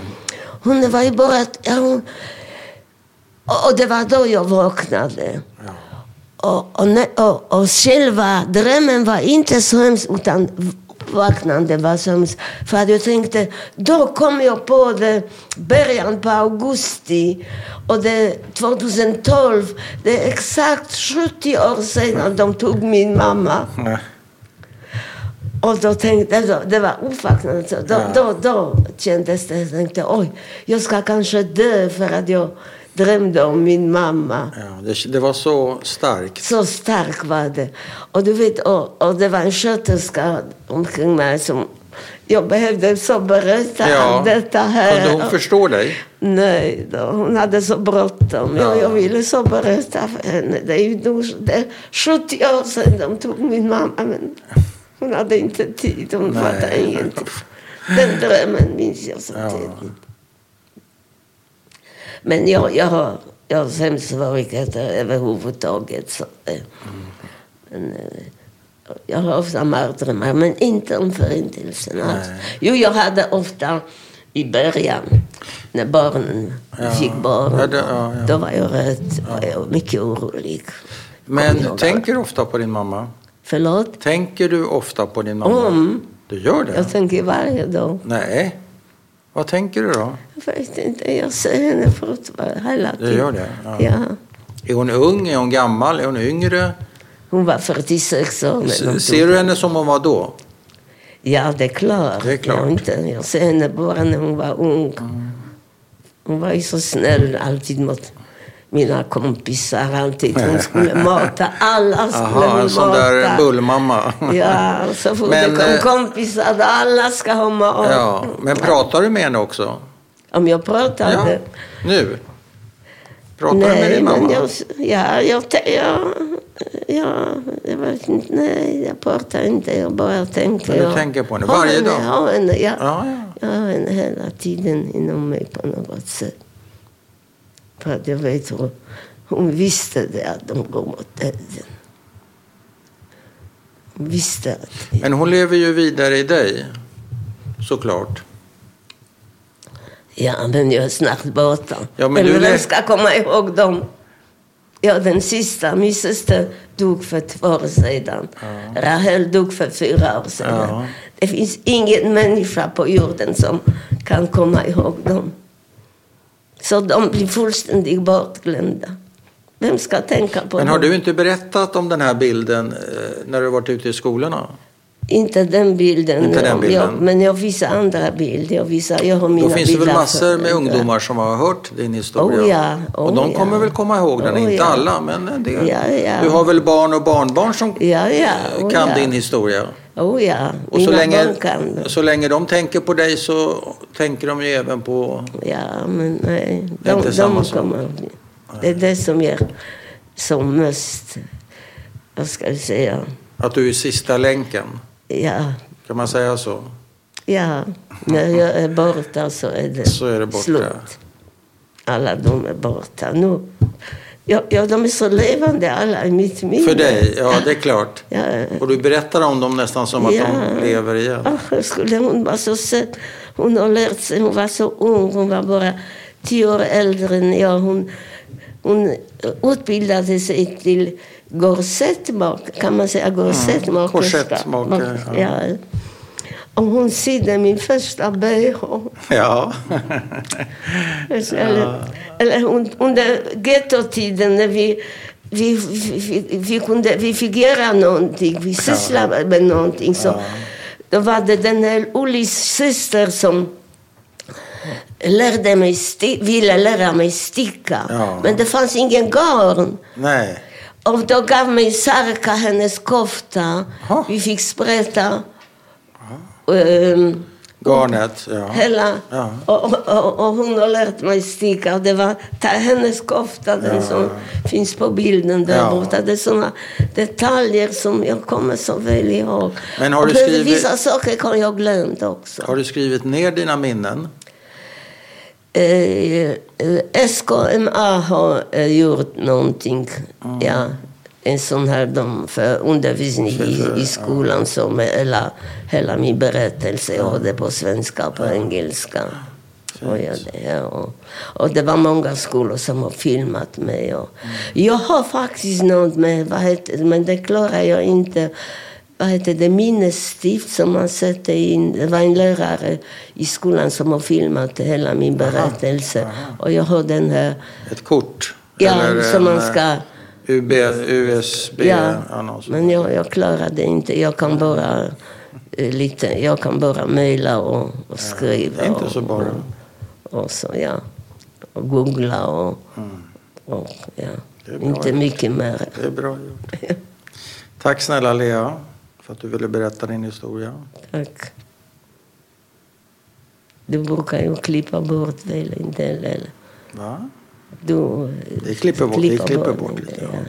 Hon var ju bara... Ja, hon, och det var då jag vaknade. Och, och, och, och själva drömmen var inte så hemskt, utan vaknande var så hemskt. För att jag tänkte, då kom jag på det början på augusti. Och det 2012, det är exakt 70 år sedan de tog min mamma. Och då tänkte jag, det var ofattbart. Då, Ja. då, då kändes det, jag tänkte oj, jag ska kanske dö för att jag drömde om min mamma. Ja, det, det var så starkt. Så stark var det. Och du vet, och, och det var en sköterska omkring mig som jag behövde så berätta Ja. allt detta här. Kunde hon förstå dig? Nej, då, hon hade så bråttom. Ja. Jag, jag ville så berätta för henne. Det är ju det är 70 år sedan de tog min mamma. Men hon hade inte tid. Hon fattade ingenting. Den drömmen minns jag så Ja. Men jag, jag, har, jag har sämst svårigheter överhuvudtaget. Så, eh, men, eh, jag har ofta mardrömmar, men inte om Förintelsen. Jo, jag hade ofta i början, när barnen Ja. fick barn, Ja, det- ja, ja. då var jag rädd. Var jag mycket orolig. Men tänker du ofta på din mamma? Förlåt? Tänker du ofta på din mamma? Om. Du gör det? Jag tänker varje dag. Nej. Vad tänker du då? Jag vet inte, jag ser henne fortfarande hela Du tiden. gör det? Ja. Ja. Är hon ung? Är hon gammal? Är hon yngre? Hon var 46 år. Ser du henne som hon var då? Ja, det är klart. Det är klart. Jag, inte, jag ser henne bara när hon var ung. Hon var ju så snäll alltid mot mina kompisar. Alltid. Hon skulle mata. Alla skulle Aha, en sån där bullmamma. Ja, så fort Men, det eh, kom kompisar, då alla ska ha mat. Ja, men pratar du med henne också? Om jag pratade? Ja. Nu? Pratar du med nej, din mamma? jag, ja, jag, ja, ja, jag vet inte. Nej, jag pratar inte. Jag bara tänker. Men du jag tänker på henne varje henne, dag? Henne, ja. Ja, ja. Jag har henne hela tiden inom mig på något sätt. För att jag vet hon visste det att de går mot döden. Hon visste att... Men hon lever ju vidare i dig. Såklart. Ja, men jag är snart borta. Ja, men Eller du vem ska komma ihåg dem? Ja, den sista, min syster, dog för två år sedan. Rahel dog för fyra år sedan. Ja. Det finns ingen människa på jorden som kan komma ihåg dem. Så de blir fullständigt bortglömda. Vem ska tänka på Men dem? har du inte berättat om den här bilden eh, när du varit ute i skolorna? Inte den bilden. Inte den bilden. Jag, men jag visar andra bilder. Jag, visar, jag har mina Då finns det väl massor med ungdomar som har hört din historia? Oh ja, oh och de ja. kommer väl komma ihåg den, Oh inte ja. alla, men en del. Ja, ja. Du har väl barn och barnbarn som Ja, ja. eh, Oh, kan ja. din historia? Oh ja, Och så länge, barn kan. så länge de tänker på dig så tänker de ju även på... Ja, men nej. Det är De, inte de kommer. Det är det som gör som mest, vad ska jag säga, Att du är sista länken. ja, Kan man säga så? ja. När jag är borta så är det, Så är det borta. slut. Alla de är borta nu. Ja, ja, de är så levande alla i mitt minne. För dig? Ja, det är klart. Ja. Och du berättar om dem nästan som att Ja. de lever igen. Ach, skulle hon vara så söt. Hon har lärt sig, hon var så ung, hon var bara tio år äldre än jag. Hon, hon utbildade sig till gorsettmakare, kan man säga gorsettmakerska? korsettmakare, ja. ja. Och hon sydde min första bh. Ja. Eller, eller hon, under gettotiden när vi, vi, vi, vi, kunde, vi fick göra någonting, vi sysslade med någonting. Så, Då var det den här Ullis syster som lärde mig sti- ville lära mig sticka. Ja. Men det fanns ingen garn. Nej. Och då gav mig Sarka hennes kofta. Ha. Vi fick sprätta. Ehm, Garnet, ja. Hela, Ja. och, och, och, hon har lärt mig sticka. Det var ta, hennes kofta, den som finns på bilden där Ja. borta. Det är såna detaljer som jag kommer så väl ihåg. Men har du skrivit- Vissa saker har jag glömt också. Har du skrivit ner dina minnen? Eh, eh, SKMA har eh, gjort någonting. Ja, en sån här de för undervisning i, i skolan som hela, hela min berättelse. Jag har det på svenska och på engelska. Och, ja, det, ja, och, och det var många skolor som har filmat mig. Och, Jag har faktiskt något med, vad heter men det klarar jag inte. Vad heter det, minnesstift som man sätter in. Det var en lärare i skolan som har filmat hela min berättelse. Och jag har den här, Ett kort? ja, som man ska... UB, USB? Ja, men jag, jag klarar det inte. Jag kan bara eh, lite, jag kan bara mejla och, och skriva. är inte så bara. Och, och så, ja. och googla och, Mm. och ja, inte gjort. mycket mer. Det är bra gjort. Tack snälla Lea för att du ville berätta din historia. Tack. Du brukar ju klippa bort väl en del, eller? Va? Du Vi klipper bort, klipper en bort del, lite. Ja.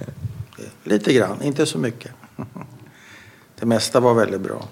Lite grann, inte så mycket. Det mesta var väldigt bra.